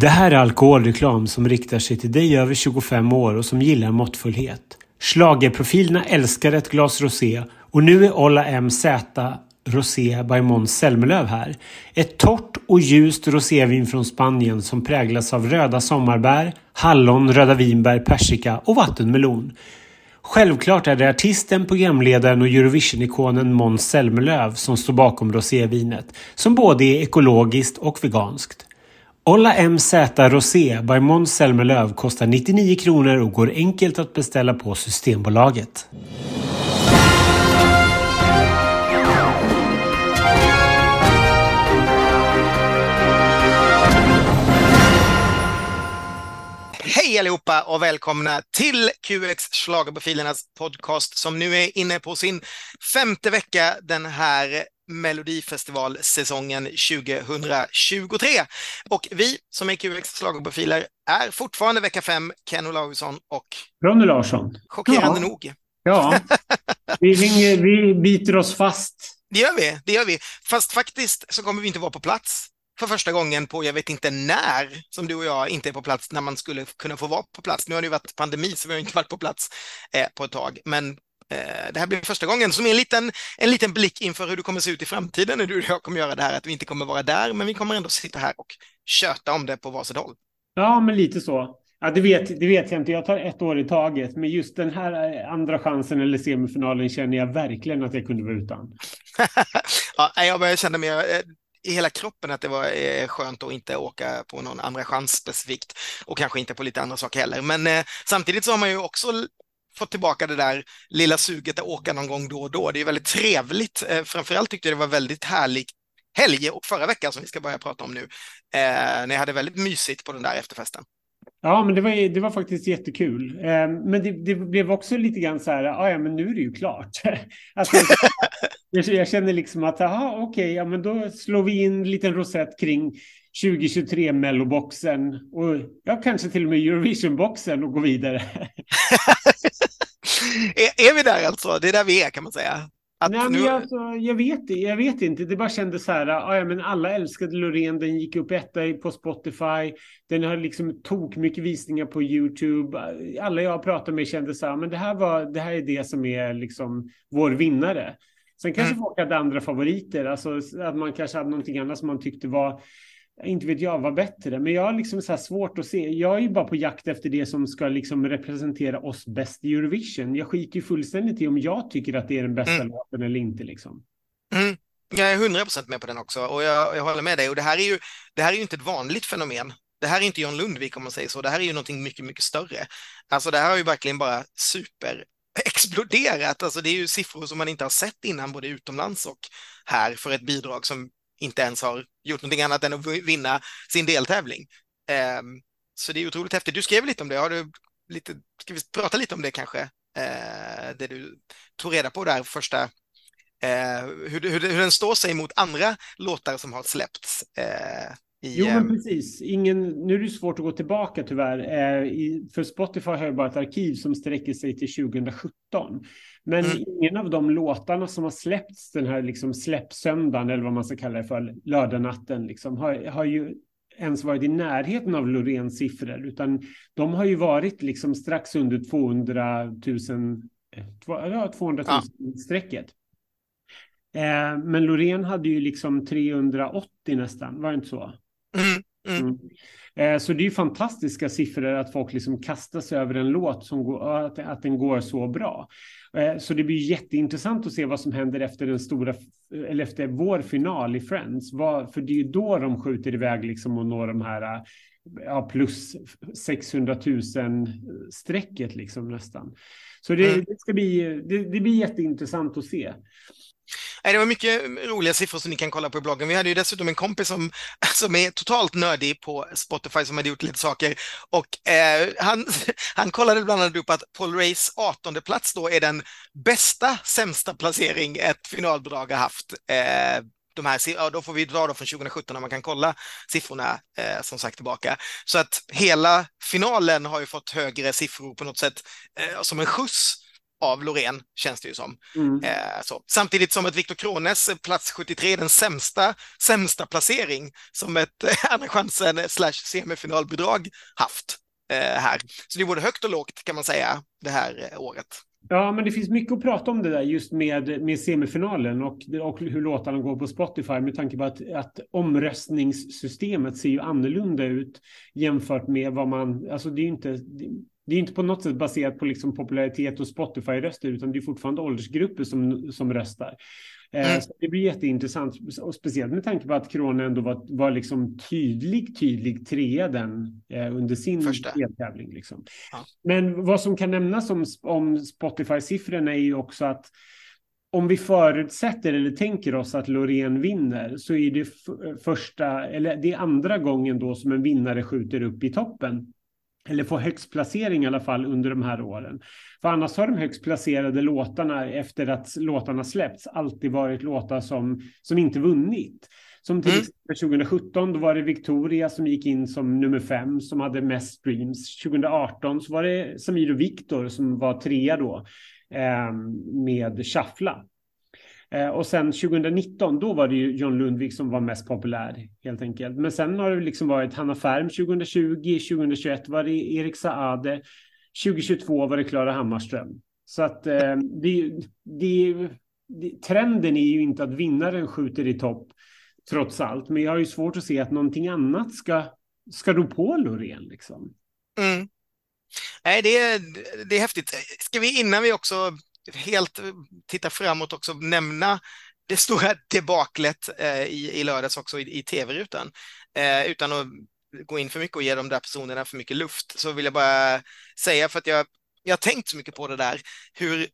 Det här är alkoholreklam som riktar sig till dig över 25 år och som gillar måttfullhet. Schlagerprofilerna älskar ett glas rosé och nu är Ola MZ Rosé by Måns Zelmerlöw här. Ett torrt och ljust rosévin från Spanien som präglas av röda sommarbär, hallon, röda vinbär, persika och vattenmelon. Självklart är det artisten, programledaren och Eurovision-ikonen Måns Zelmerlöw som står bakom rosévinet, som både är ekologiskt och veganskt. Olla MZ Rosé by Måns Zelmerlöw kostar 99 kronor och går enkelt att beställa på Systembolaget. Hej allihopa och välkomna till QX Schlagerprofilernas podcast som nu är inne på sin femte vecka den här Melodifestivalsäsongen 2023. Och vi som är QX Schlagerprofiler är fortfarande vecka fem, Ken Olausson och Ronny Larsson. Chockerande ja. nog. Ja, vi, ringer, vi biter oss fast. Det gör vi, det gör vi. Fast faktiskt så kommer vi inte vara på plats för första gången på jag vet inte när som du och jag inte är på plats när man skulle kunna få vara på plats. Nu har det ju varit pandemi så vi har inte varit på plats eh, på ett tag, men det här blir första gången som är en liten, en liten blick inför hur det kommer se ut i framtiden när du och jag kommer göra det här, att vi inte kommer vara där, men vi kommer ändå sitta här och köta om det på varsitt håll. Ja, men lite så. Ja, det, vet, det vet jag inte. Jag tar ett år i taget. Men just den här eh, andra chansen eller semifinalen känner jag verkligen att jag kunde vara utan. ja, jag börjar känna mig eh, i hela kroppen att det var eh, skönt att inte åka på någon andra chans specifikt och kanske inte på lite andra saker heller. Men eh, samtidigt så har man ju också fått tillbaka det där lilla suget att åka någon gång då och då. Det är väldigt trevligt. Eh, framförallt tyckte jag det var väldigt härligt helg och förra veckan som vi ska börja prata om nu. Eh, när jag hade väldigt mysigt på den där efterfesten. Ja, men det var, det var faktiskt jättekul. Eh, men det, det, blev också lite grann så här, ah, ja, men nu är det ju klart. alltså, jag, jag känner liksom att, aha, okej, okay, ja, men då slår vi in en liten rosett kring 2023 melloboxen och ja, kanske till och med Eurovision-boxen och gå vidare. är, är vi där alltså? Det är där vi är kan man säga. Att Nej, nu... men alltså, jag, vet, jag vet inte. Det bara kändes så här. Ah, ja, men alla älskade Loreen. Den gick upp etta på Spotify. Den har liksom tok mycket visningar på YouTube. Alla jag pratade med kände så här. Men det här, var, det här är det som är liksom vår vinnare. Sen kanske mm. folk hade andra favoriter. Alltså att man kanske hade någonting annat som man tyckte var inte vet jag vad bättre, men jag har liksom så svårt att se. Jag är ju bara på jakt efter det som ska liksom representera oss bäst i Eurovision. Jag skiter ju fullständigt i om jag tycker att det är den bästa mm. låten eller inte liksom. Mm. Jag är hundra procent med på den också och jag, jag, håller med dig. Och det här är ju, det här är ju inte ett vanligt fenomen. Det här är inte John Lundvik om man säger så. Det här är ju någonting mycket, mycket större. Alltså det här har ju verkligen bara super exploderat. Alltså det är ju siffror som man inte har sett innan både utomlands och här för ett bidrag som inte ens har gjort någonting annat än att vinna sin deltävling. Ehm, så det är otroligt häftigt. Du skrev lite om det. Har du lite, ska vi prata lite om det kanske? Eh, det du tog reda på där första, eh, hur, hur, hur den står sig mot andra låtar som har släppts. Eh, Eh, i, jo, men precis. Ingen, nu är det svårt att gå tillbaka tyvärr. för Spotify har jag bara ett arkiv som sträcker sig till 2017. Men mm. ingen av de låtarna som har släppts den här liksom släppsöndagen eller vad man ska kalla det för, lördagnatten, liksom, har, har ju ens varit i närheten av Loreens siffror, utan de har ju varit liksom strax under 200 000, ja, 200 000 ja. strecket. Eh, men Loreen hade ju liksom 380 nästan, var det inte så? Mm. Mm. mm. Eh, så det är ju fantastiska siffror att folk liksom kastar sig över en låt som går, att, att den går så bra. Eh, så det blir jätteintressant att se vad som händer efter den stora, eller efter vår final i Friends. för det är ju då de skjuter iväg liksom och når de här ja, plus 600 000 strecket liksom nästan. Så det, det ska bli, det, det blir jätteintressant att se. Nej, det var mycket roliga siffror som ni kan kolla på i bloggen. Vi hade ju dessutom en kompis som, som är totalt nördig på Spotify som hade gjort lite saker och eh, han, han kollade bland annat upp att Paul Rays 18 plats då är den bästa sämsta placering ett finalbidrag har haft. Eh, de här, ja, då får vi dra då från 2017 när man kan kolla siffrorna eh, som sagt tillbaka. Så att hela finalen har ju fått högre siffror på något sätt eh, som en skjuts av Loreen, känns det ju som. Mm. Eh. Samtidigt som att Viktor Krones plats 73 är den sämsta, sämsta placering som ett eh, Andra chansen slash semifinalbidrag haft eh, här. Så det är både högt och lågt kan man säga det här eh, året. Ja, men det finns mycket att prata om det där just med, med semifinalen och, och hur låtarna går på Spotify med tanke på att, att omröstningssystemet ser ju annorlunda ut jämfört med vad man, alltså det är ju inte, det är inte på något sätt baserat på liksom popularitet och Spotify-röster, utan det är fortfarande åldersgrupper som, som röstar. Eh, mm. Så det blir jätteintressant, och speciellt med tanke på att Krona ändå var, var liksom tydlig, tydlig trea den eh, under sin deltävling. Liksom. Ja. Men vad som kan nämnas om, om Spotify-siffrorna är ju också att om vi förutsätter eller tänker oss att Loreen vinner så är det första eller det är andra gången då som en vinnare skjuter upp i toppen eller få högst placering i alla fall under de här åren. För annars har de högst placerade låtarna efter att låtarna släppts alltid varit låtar som, som inte vunnit. Som till mm. exempel 2017, då var det Victoria som gick in som nummer fem, som hade mest streams. 2018 så var det Samir och Viktor som var trea då, eh, med Shuffla. Eh, och sen 2019, då var det ju John Lundvik som var mest populär helt enkelt. Men sen har det liksom varit Hanna Färm 2020, 2021 var det Erik Saade, 2022 var det Klara Hammarström. Så att eh, det, det, det, trenden är ju inte att vinnaren skjuter i topp trots allt. Men jag har ju svårt att se att någonting annat ska, ska ro på Loreen liksom. Mm. Nej, det är, det är häftigt. Ska vi innan vi också helt titta framåt också nämna det stora debaklet eh, i, i lördags också i, i tv-rutan. Eh, utan att gå in för mycket och ge de där personerna för mycket luft så vill jag bara säga för att jag, jag har tänkt så mycket på det där hur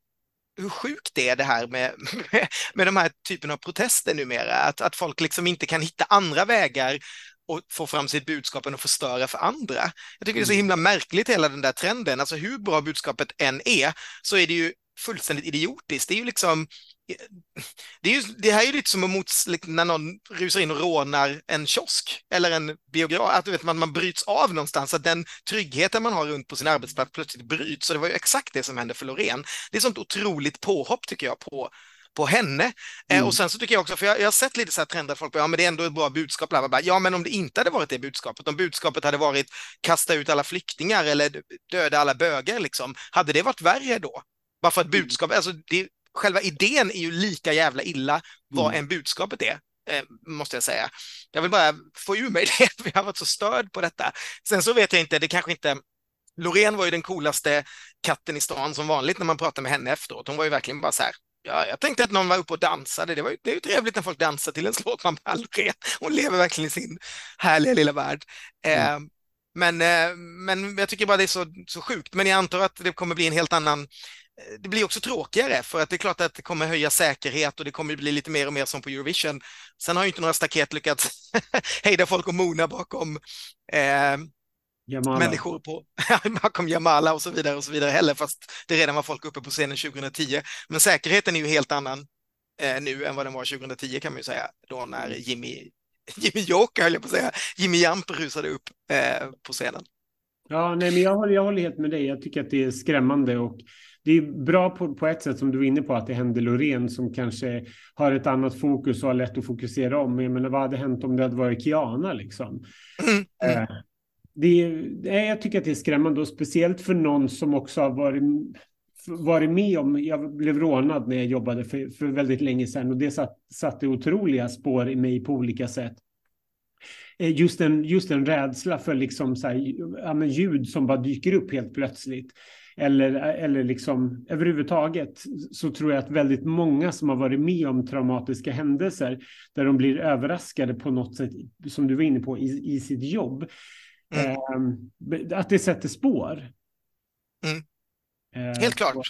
hur sjukt det är det här med, med, med de här typen av protester numera, att, att folk liksom inte kan hitta andra vägar och få fram sitt budskap än att förstöra för andra. Jag tycker det är så mm. himla märkligt hela den där trenden, alltså hur bra budskapet än är så är det ju fullständigt idiotiskt. Det är ju liksom det, är ju, det här är ju lite som mot, när någon rusar in och rånar en kiosk eller en biograf, att vet, man, man bryts av någonstans, att den tryggheten man har runt på sin arbetsplats plötsligt bryts. Så det var ju exakt det som hände för Loreen. Det är sånt otroligt påhopp tycker jag på, på henne. Eh, mm. Eh, och sen så tycker jag också, för jag, jag har sett lite så här trender, folk bara, ja men det är ändå ett bra budskap, bla, bla, bla. ja men om det inte hade varit det budskapet, om budskapet hade varit kasta ut alla flyktingar eller döda alla bögar liksom, hade det varit värre då? Bara för att mm. budskapet, alltså det, själva idén är ju lika jävla illa vad mm. än budskapet är, eh, måste jag säga. Jag vill bara få ur mig det, för jag har varit så störd på detta. Sen så vet jag inte, det kanske inte Loreen var ju den coolaste katten i stan som vanligt när man pratar med henne efteråt. Hon var ju verkligen bara så här, ja, jag tänkte att någon var uppe och dansade. Det, var ju, det är ju trevligt när folk dansar till en låt. Man Loreen, hon lever verkligen i sin härliga lilla värld. Mm. Eh, men, eh, men jag tycker bara det är så, så sjukt. Men jag antar att det kommer bli en helt annan det blir också tråkigare för att det är klart att det kommer höja säkerhet och det kommer bli lite mer och mer som på Eurovision. Sen har ju inte några staket lyckats hejda folk och mona bakom eh, människor på, bakom Jamala och så vidare och så vidare heller, fast det redan var folk uppe på scenen 2010. Men säkerheten är ju helt annan eh, nu än vad den var 2010 kan man ju säga, då när mm. Jimmy, Jimmy Joker, höll jag på att säga, Jimmy Jamp rusade upp eh, på scenen. Ja, nej, men jag håller, jag håller helt med dig. Jag tycker att det är skrämmande och det är bra på, på ett sätt som du var inne på att det hände Loreen som kanske har ett annat fokus och har lätt att fokusera om. Men vad hade hänt om det hade varit Kiana liksom? Mm. Eh, det är, jag tycker att det är skrämmande och speciellt för någon som också har varit varit med om, jag blev rånad när jag jobbade för, för väldigt länge sedan och det satt, satte otroliga spår i mig på olika sätt. Eh, just en, just en rädsla för liksom så här, ja, ljud som bara dyker upp helt plötsligt eller, eller liksom överhuvudtaget så tror jag att väldigt många som har varit med om traumatiska händelser där de blir överraskade på något sätt, som du var inne på, i, i sitt jobb, mm. eh, att det sätter spår. Mm. Eh, Helt klart.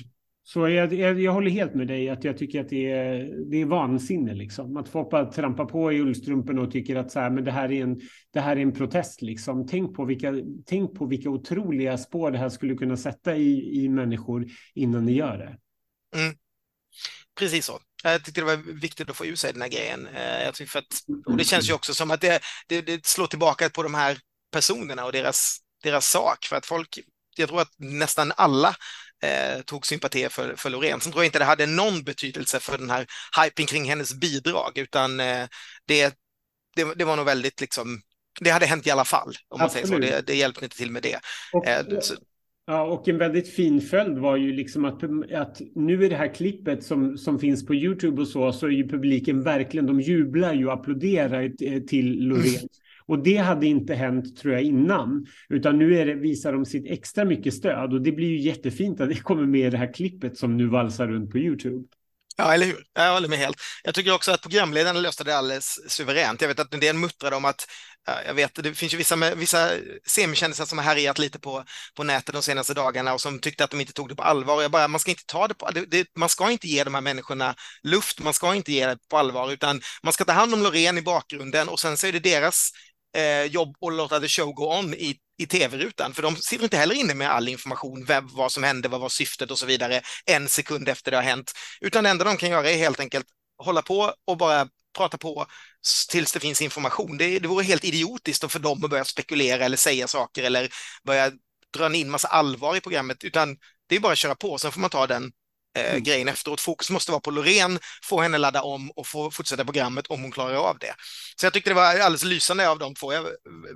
Så jag, jag, jag, håller helt med dig att jag tycker att det är, det är vansinne liksom. Att folk bara trampar på i ullstrumpen och tycker att så här, men det här är en, det här är en protest liksom. Tänk på vilka, tänk på vilka otroliga spår det här skulle kunna sätta i, i människor innan ni gör det. Mm. Precis så. Jag tyckte det var viktigt att få ur sig den här grejen. Eh, jag för att, och det känns ju också som att det, det, det slår tillbaka på de här personerna och deras, deras sak. För att folk, jag tror att nästan alla eh, tog sympati för, för Loreen. Sen tror jag inte det hade någon betydelse för den här hypen kring hennes bidrag, utan eh, det, det, det var nog väldigt liksom det hade hänt i alla fall, om man säger så. Det, det hjälpte inte till med det. Och, eh, ja, och en väldigt fin följd var ju liksom att, att nu är det här klippet som, som finns på YouTube och så, så är ju publiken verkligen, de jublar ju och applåderar till Loreen. Mm. Och det hade inte hänt tror jag innan, utan nu är det, visar de sitt extra mycket stöd och det blir ju jättefint att det kommer med i det här klippet som nu valsar runt på YouTube. Ja, eller hur? Jag håller med helt. Jag tycker också att programledarna löste det alldeles suveränt. Jag vet att en del muttrade om att jag vet, det finns ju vissa, vissa semikändisar som har härjat lite på, på nätet de senaste dagarna och som tyckte att de inte tog det på allvar. Jag bara, man ska inte ta det på, det, det, man ska inte ge de här människorna luft, man ska inte ge det på allvar, utan man ska ta hand om Loreen i bakgrunden och sen så är det deras eh, jobb och låta the show go on i, i tv-rutan, för de sitter inte heller inne med all information, vem, vad som hände, vad var syftet och så vidare, en sekund efter det har hänt, utan det enda de kan göra är helt enkelt hålla på och bara prata på tills det finns information. Det, det vore helt idiotiskt för dem att börja spekulera eller säga saker eller börja dra in massa allvar i programmet, utan det är bara att köra på, sen får man ta den eh, mm. grejen efteråt. Fokus måste vara på Loreen, få henne ladda om och få fortsätta programmet om hon klarar av det. Så jag tyckte det var alldeles lysande av de två. Jag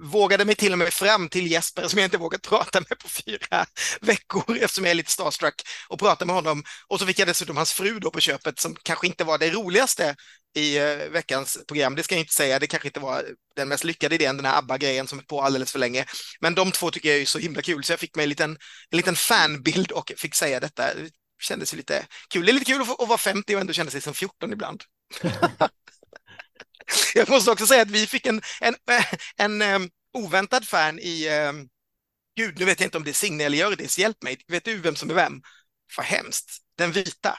vågade mig till och med fram till Jesper som jag inte vågat prata med på fyra veckor eftersom jag är lite starstruck och prata med honom. Och så fick jag dessutom hans fru då på köpet som kanske inte var det roligaste i uh, veckans program. Det ska jag inte säga, det kanske inte var den mest lyckade idén, den här ABBA-grejen som är på alldeles för länge. Men de två tycker jag är så himla kul, så jag fick mig en liten, en liten fanbild och fick säga detta kändes lite kul. Det är lite kul att, att vara 50 och ändå känna sig som 14 ibland. jag måste också säga att vi fick en, en, en, en um, oväntad fan i, um, gud, nu vet jag inte om det är Signe eller Hjördis, hjälp mig, vet du vem som är vem? Vad hemskt, den vita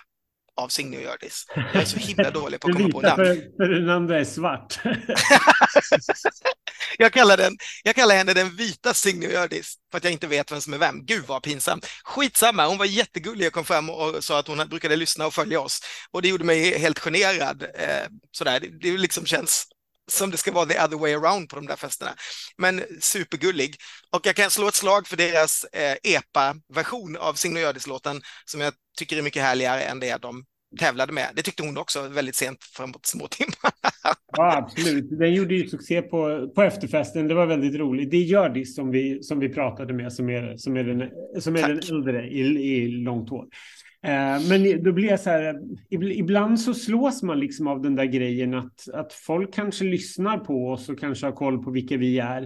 av Signe och Hjördis. Jag är så himla dålig på att komma på namn. För, för den andra är svart. jag, kallar den, jag kallar henne den vita Signe och Hjördis för att jag inte vet vem som är vem. Gud vad pinsamt. Skitsamma, hon var jättegullig och kom fram och sa att hon brukade lyssna och följa oss. Och det gjorde mig helt generad. Eh, sådär. Det, det liksom känns som det ska vara the other way around på de där festerna. Men supergullig. Och jag kan slå ett slag för deras eh, EPA-version av Signe Hjördis-låten som jag tycker är mycket härligare än det de tävlade med. Det tyckte hon också väldigt sent framåt små timmar. Ja, absolut. Den gjorde ju succé på, på efterfesten. Det var väldigt roligt. Det är Hjördis som vi, som vi pratade med som är, som är, den, som är den äldre i, i långt hår. Eh, men då blir jag så här, ibland så slås man liksom av den där grejen att, att folk kanske lyssnar på oss och kanske har koll på vilka vi är.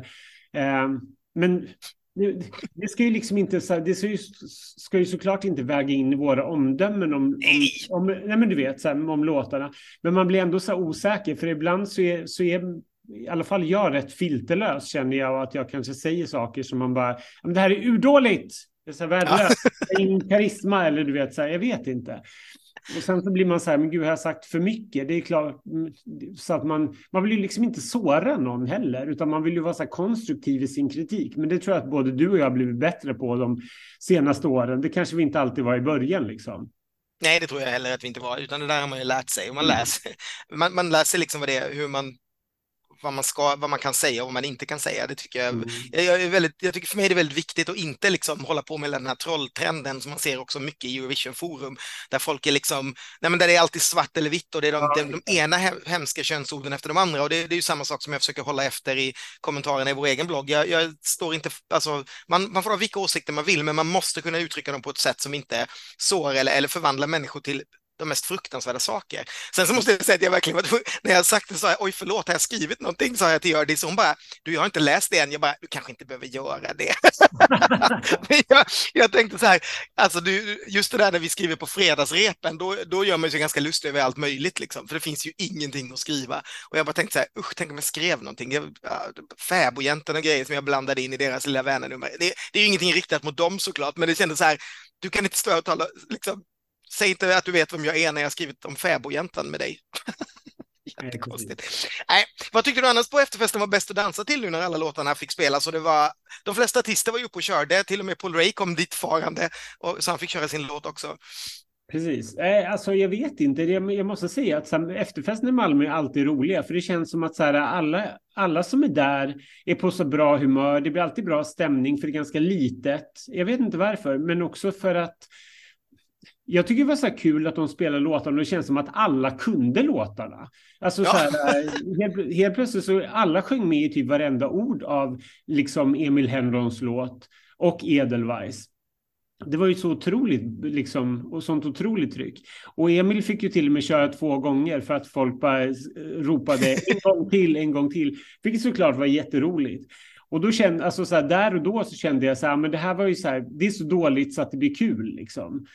Eh, men det ska ju liksom inte, det ska ju, ska ju såklart inte väga in våra omdömen om, om, om nej men du vet, så här, om låtarna. Men man blir ändå så osäker, för ibland så är, så är i alla fall jag rätt filterlös känner jag att jag kanske säger saker som man bara, det här är urdåligt. Det är så värdelöst. Ingen karisma eller du vet, så här, jag vet inte. Och sen så blir man så här, men gud, har jag sagt för mycket? Det är klart, så att man, man vill ju liksom inte såra någon heller, utan man vill ju vara så här konstruktiv i sin kritik. Men det tror jag att både du och jag har blivit bättre på de senaste åren. Det kanske vi inte alltid var i början liksom. Nej, det tror jag heller att vi inte var, utan det där har man ju lärt sig. man, mm. läser, man, man lär sig liksom vad det är, hur man vad man, ska, vad man kan säga och vad man inte kan säga. Det tycker jag, mm. jag, är väldigt, jag tycker för mig är det väldigt viktigt att inte liksom hålla på med den här trolltrenden som man ser också mycket i Eurovision Forum, där folk är liksom, nej men där det är alltid svart eller vitt och det är de, de, de ena hemska könsorden efter de andra och det, det, är ju samma sak som jag försöker hålla efter i kommentarerna i vår egen blogg. Jag, jag står inte, alltså, man, man får ha vilka åsikter man vill, men man måste kunna uttrycka dem på ett sätt som inte sår eller, eller förvandlar människor till de mest fruktansvärda saker. Sen så måste jag säga att jag verkligen var när jag sagt det så här, oj förlåt, har jag skrivit någonting? Sa jag till Hjördis, hon bara, du jag har inte läst det än, jag bara, du kanske inte behöver göra det. jag, jag, tänkte så här, alltså du, just det där när vi skriver på fredagsrepen, då, då gör man sig ganska lustig över allt möjligt liksom, för det finns ju ingenting att skriva. Och jag bara tänkte så här, usch, tänk om jag skrev någonting, jag, fäbodjäntan och grejer som jag blandade in i deras lilla vänernummer. Det, det är ju ingenting riktat mot dem såklart, men det kändes så här, du kan inte stå och tala, liksom, Säg inte att du vet vem jag är när jag skrivit om fäbodjäntan med dig. Jättekonstigt. Nej, vad tyckte du annars på efterfesten var bäst att dansa till nu när alla låtarna fick spelas? Och det var, de flesta artister var ju uppe och körde, till och med Paul Ray kom dit farande, och, så han fick köra sin låt också. Precis. Eh, alltså jag vet inte. Jag måste säga att efterfesten i Malmö är alltid roliga. För det känns som att så här, alla, alla som är där är på så bra humör. Det blir alltid bra stämning för det är ganska litet. Jag vet inte varför, men också för att jag tycker det var så kul att de spelade låtarna och det känns som att alla kunde låtarna. Alltså ja. så här, eh, helt, helt, plötsligt så alla sjöng med i typ varenda ord av liksom Emil Henrons låt och Edelweiss. Det var ju så otroligt, liksom, och sånt otroligt tryck. Och Emil fick ju till och med köra två gånger för att folk bara ropade en gång till, en gång till. Vilket såklart var jätteroligt. Och då kände, alltså så här, där och då så kände jag så här, men det här var ju så här, det är så dåligt så att det blir kul liksom.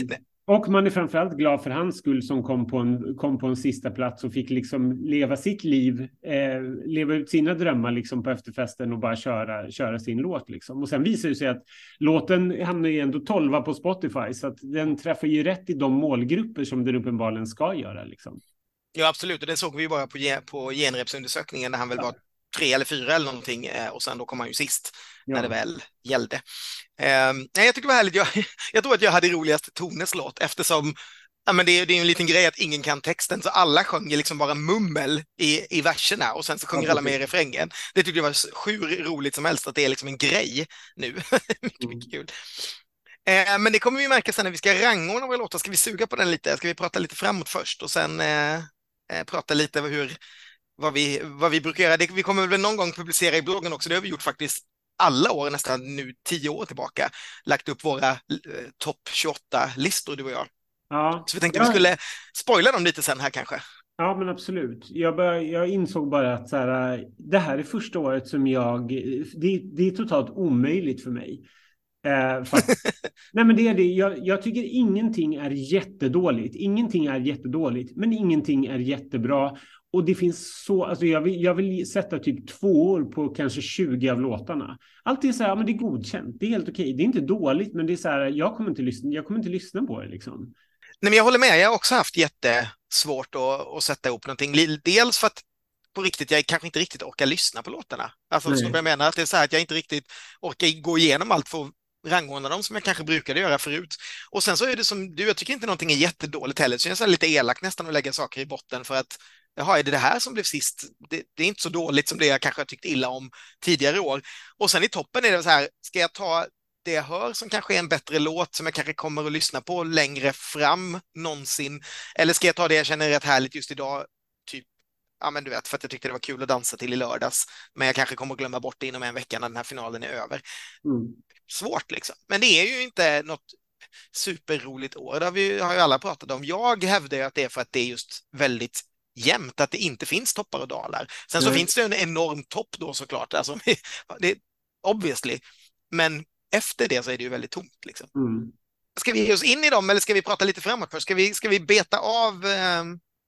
um, och man är framförallt glad för hans skull som kom på en, kom på en sista plats och fick liksom leva sitt liv, eh, leva ut sina drömmar liksom på efterfesten och bara köra, köra sin låt liksom. Och sen visar det sig att låten hamnar ju ändå tolva på Spotify så att den träffar ju rätt i de målgrupper som den uppenbarligen ska göra liksom. Ja, absolut. Och det såg vi ju bara på, på genrepsundersökningen där han väl ja. var tre eller fyra eller någonting eh, och sen då kom han ju sist ja. när det väl gällde. Eh, jag tycker det var härligt. Jag, jag tror att jag hade roligast Tones låt eftersom Ja, men det, är, det är en liten grej att ingen kan texten, så alla sjunger liksom bara mummel i, i verserna och sen så sjunger alla med i refrängen. Det tyckte jag var hur roligt som helst att det är liksom en grej nu. mycket, mycket mm. kul. Eh, men det kommer vi märka sen när vi ska rangordna våra låtar. Ska vi suga på den lite? Ska vi prata lite framåt först och sen eh, eh prata lite hur, vad vi, vad vi brukar göra. Det, vi kommer väl någon gång publicera i bloggen också. Det har vi gjort faktiskt alla år, nästan nu tio år tillbaka, lagt upp våra eh, topp 28-listor, du och jag. Ja. Så vi tänkte ja. vi skulle spoila dem lite sen här kanske. Ja, men absolut. Jag, bör, jag insåg bara att så här, det här är första året som jag... Det, det är totalt omöjligt för mig. Eh, Nej, men det är det. Jag, jag, tycker ingenting är jättedåligt. Ingenting är jättedåligt, men ingenting är jättebra. Och det finns så, alltså jag vill, jag vill sätta typ två år på kanske 20 av låtarna. Allt är så här, men det är godkänt. Det är helt okej. Det är inte dåligt, men det är så här, jag kommer inte lyssna, jag kommer inte lyssna på det liksom. Nej, men jag håller med. Jag har också haft jättesvårt att, att sätta ihop någonting. Dels för att på riktigt, jag kanske inte riktigt orkar lyssna på låtarna. Alltså, som jag menar, att det är så här att jag inte riktigt orkar gå igenom allt för att rangordna dem som jag kanske brukade göra förut. Och sen så är det som du, jag tycker inte någonting är jättedåligt heller, så jag är lite elak nästan att lägga saker i botten för att jaha, är det det här som blev sist? Det, det, är inte så dåligt som det jag kanske har tyckt illa om tidigare år. Och sen i toppen är det så här, ska jag ta det jag hör som kanske är en bättre låt som jag kanske kommer att lyssna på längre fram någonsin? Eller ska jag ta det jag känner är rätt härligt just idag, typ ja men du vet, för att jag tyckte det var kul att dansa till i lördags. Men jag kanske kommer att glömma bort det inom en vecka när den här finalen är över. Mm. Svårt liksom. Men det är ju inte något superroligt år. Det har, vi, har ju alla pratat om. Jag hävdar ju att det är för att det är just väldigt jämnt, att det inte finns toppar och dalar. Sen så mm. finns det en enorm topp då såklart, alltså, det, obviously. Men efter det så är det ju väldigt tomt. Liksom. Mm. Ska vi ge oss in i dem eller ska vi prata lite framåt först? Ska vi, ska vi beta av eh,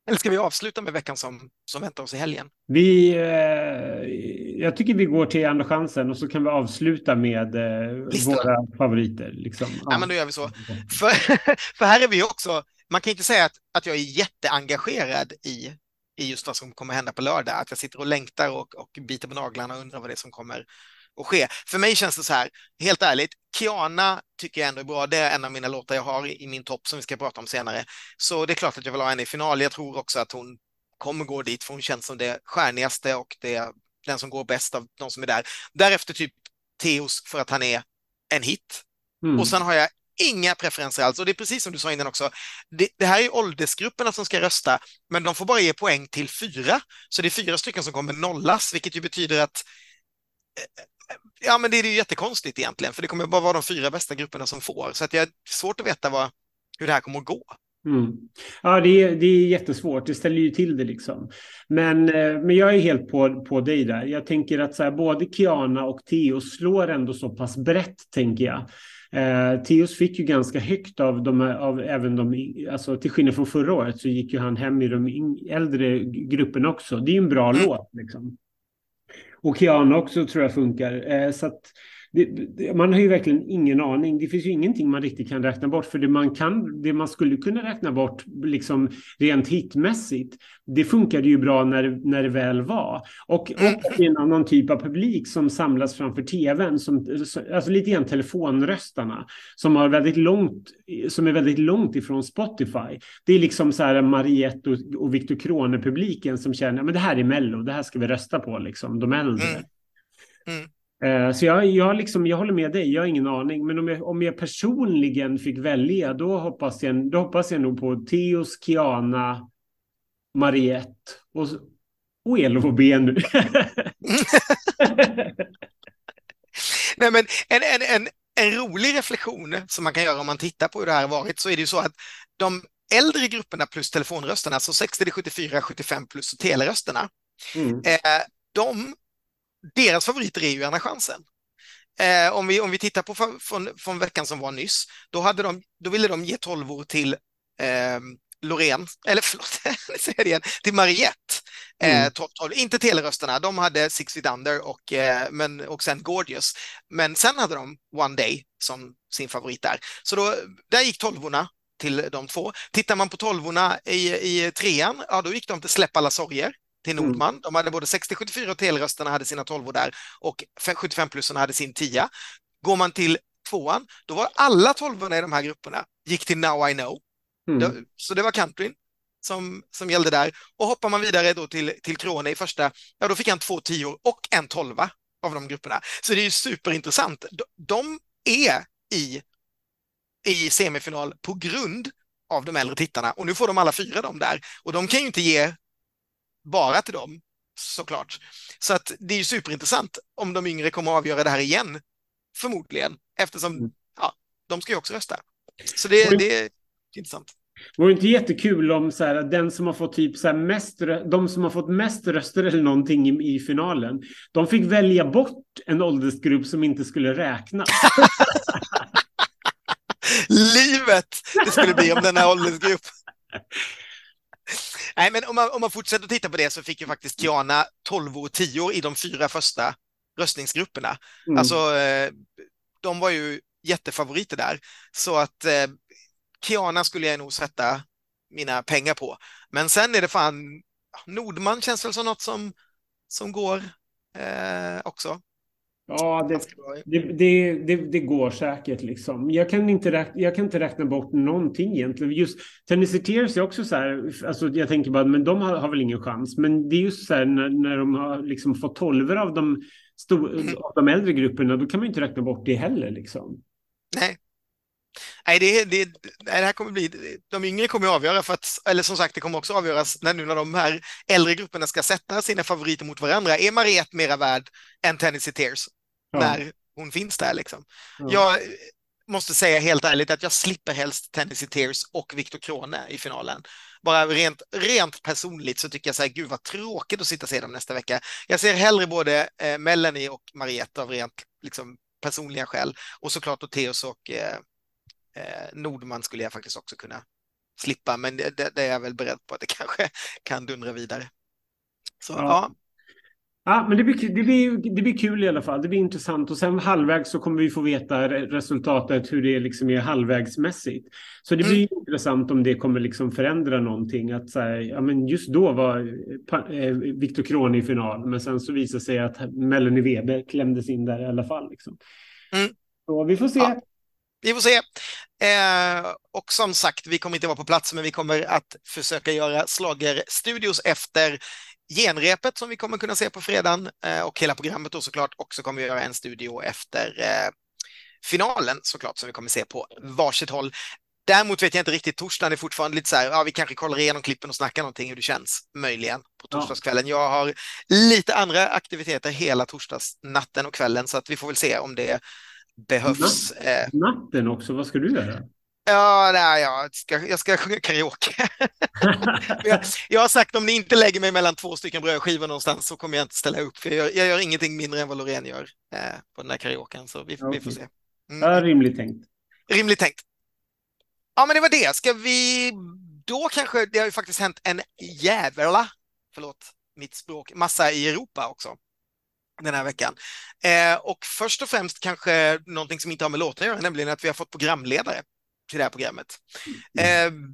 eller ska vi avsluta med veckan som, som väntar oss i helgen? Vi, eh, jag tycker vi går till andra chansen och så kan vi avsluta med eh, våra favoriter. Liksom. Ja, men då gör vi så. För, för här är vi också, man kan inte säga att, att jag är jätteengagerad i, i just vad som kommer hända på lördag, att jag sitter och längtar och, och biter på naglarna och undrar vad det är som kommer att ske. För mig känns det så här, helt ärligt, Kiana tycker jag ändå är bra. Det är en av mina låtar jag har i min topp som vi ska prata om senare. Så det är klart att jag vill ha henne i final. Jag tror också att hon kommer gå dit för hon känns som det stjärnigaste och det den som går bäst av de som är där. Därefter typ Teos för att han är en hit. Mm. Och sen har jag inga preferenser alls. Och det är precis som du sa innan också. Det, det, här är åldersgrupperna som ska rösta, men de får bara ge poäng till fyra. Så det är fyra stycken som kommer nollas, vilket ju betyder att eh, Ja, men det är ju jättekonstigt egentligen, för det kommer bara vara de fyra bästa grupperna som får. Så att jag är svårt att veta vad, hur det här kommer att gå. Mm. Ja, det är, det är jättesvårt. Det ställer ju till det liksom. Men, eh, men jag är helt på, på dig där. Jag tänker att så här, både Kiana och Theo slår ändå så pass brett, tänker jag. Eh, Theos fick ju ganska högt av, de, av även de, alltså till skillnad från förra året så gick ju han hem i de äldre grupperna också. Det är ju en bra mm. låt liksom. Och Kiana också tror jag funkar. Eh, så att, det, det, man har ju verkligen ingen aning. Det finns ju ingenting man riktigt kan räkna bort. För det man, kan, det man skulle kunna räkna bort liksom rent hitmässigt, det funkade ju bra när, när det väl var. Och, och en annan typ av publik som samlas framför tvn, som, alltså lite grann telefonröstarna, som, har väldigt långt, som är väldigt långt ifrån Spotify. Det är liksom så här Mariette och, och Victor Krone-publiken som känner att det här är Mello, det här ska vi rösta på, liksom, de äldre. Mm. Mm. Eh, så jag, jag, liksom, jag håller med dig, jag har ingen aning. Men om jag, om jag personligen fick välja, då hoppas jag, då hoppas jag nog på Theos, Kiana, Mariette och, och Elof nu. Nej, men en, en, en, en rolig reflektion som man kan göra om man tittar på hur det här har varit så är det ju så att de äldre grupperna plus telefonrösterna, så 60 74, 75 plus och telerösterna, mm. eh, de, deras favoriter är ju Anna chansen. Eh, om, vi, om vi tittar på från, från veckan som var nyss, då, hade de, då ville de ge 12 till eh, Loreen, eller förlåt, säger det igen, till Mariette. Mm. Eh, 12, 12. Inte telerösterna, de hade Six Feet Under och, eh, men, och sen Gorgeous. Men sen hade de One Day som sin favorit där. Så då, där gick tolvorna till de två. Tittar man på tolvorna i, i trean, ja då gick de till Släpp alla sorger till mm. Nordman. De hade både 60-74 och telerösterna hade sina tolvor där och 75-plussarna hade sin tia. Går man till tvåan, då var alla tolvorna i de här grupperna gick till Now I Know. Mm. Så det var countryn som, som gällde där. Och hoppar man vidare då till, till Krone i första, ja då fick han två tior och en tolva av de grupperna. Så det är ju superintressant. De, de är i, i semifinal på grund av de äldre tittarna och nu får de alla fyra dem där och de kan ju inte ge bara till dem såklart. Så att det är ju superintressant om de yngre kommer att avgöra det här igen, förmodligen, eftersom mm. ja, de ska ju också rösta. Så det, det är intressant. Vore det inte jättekul om så här, den som har fått typ så här mest, de som har fått mest röster eller någonting i, i finalen, de fick välja bort en åldersgrupp som inte skulle räknas. Livet det skulle bli om den här åldersgruppen. Nej, men om man, om man fortsätter titta på det så fick ju faktiskt Kiana 12 och 10 i de fyra första röstningsgrupperna. Mm. Alltså, eh, de var ju jättefavoriter där. Så att eh, Kiana skulle jag nog sätta mina pengar på. Men sen är det fan, Nordman känns väl som något som, som går eh, också. Ja, det, det, det, det, går säkert liksom. Jag kan, inte räkna, jag kan inte räkna bort någonting egentligen. Just Tennessee Tears är också så här, alltså jag tänker bara, men de har, har väl ingen chans. Men det är just så här när, när de har liksom fått tolvor av de, stor, av de äldre grupperna, då kan man inte räkna bort det heller liksom. Nej, Nej, det, det, det här kommer bli, de yngre kommer att avgöra för att, eller som sagt, det kommer också avgöras när nu när de här äldre grupperna ska sätta sina favoriter mot varandra. Är Mariette mera värd än Tennessee Tears ja. när hon finns där liksom? Ja. Jag måste säga helt ärligt att jag slipper helst Tennessee Tears och Viktor Krone i finalen. Bara rent, rent personligt så tycker jag så här, gud vad tråkigt att sitta och se dem nästa vecka. Jag ser hellre både eh, Melanie och Mariette av rent liksom, personliga skäl och såklart Teos och Eh, Nordman skulle jag faktiskt också kunna slippa, men det, det, det, är jag väl beredd på att det kanske kan dundra vidare. Så, ja. ja. Ja, men det blir, det, blir, det blir kul i alla fall. Det blir intressant och sen halvvägs så kommer vi få veta resultatet hur det liksom är halvvägsmässigt. Så det blir mm. intressant om det kommer liksom förändra någonting. Att så här, ja, men just då var eh, Viktor Krone i final, men sen så visade sig att Melanie Weber klämdes in där i alla fall. Liksom. Mm. Så vi får se. Ja. Vi får se. Eh, och som sagt, vi kommer inte vara på plats, men vi kommer att försöka göra slagerstudios efter genrepet som vi kommer kunna se på fredagen eh, och hela programmet då såklart. Och så kommer vi göra en studio efter eh, finalen såklart som vi kommer se på varsitt håll. Däremot vet jag inte riktigt, torsdagen är fortfarande lite så här, ja vi kanske kollar igenom klippen och snackar någonting hur det känns, möjligen, på torsdagskvällen. Jag har lite andra aktiviteter hela torsdagsnatten och kvällen så att vi får väl se om det behövs. Eh. Natten också, vad ska du göra? Ja, nej, jag, ska, jag ska sjunga karaoke. jag, jag, har sagt om ni inte lägger mig mellan två stycken brödskivor någonstans så kommer jag inte ställa upp. För jag, gör, jag gör ingenting mindre än vad Loreen gör eh, på den här karaoken. Så vi, okay. vi får se. Mm. Ja, rimligt tänkt. Rimligt tänkt. Ja, men det var det. Ska vi då kanske, det har ju faktiskt hänt en jävla, förlåt mitt språk, massa i Europa också den här veckan. Eh, och först och främst kanske någonting som inte har med låten att göra, nämligen att vi har fått programledare till det här programmet. Mm. Eh,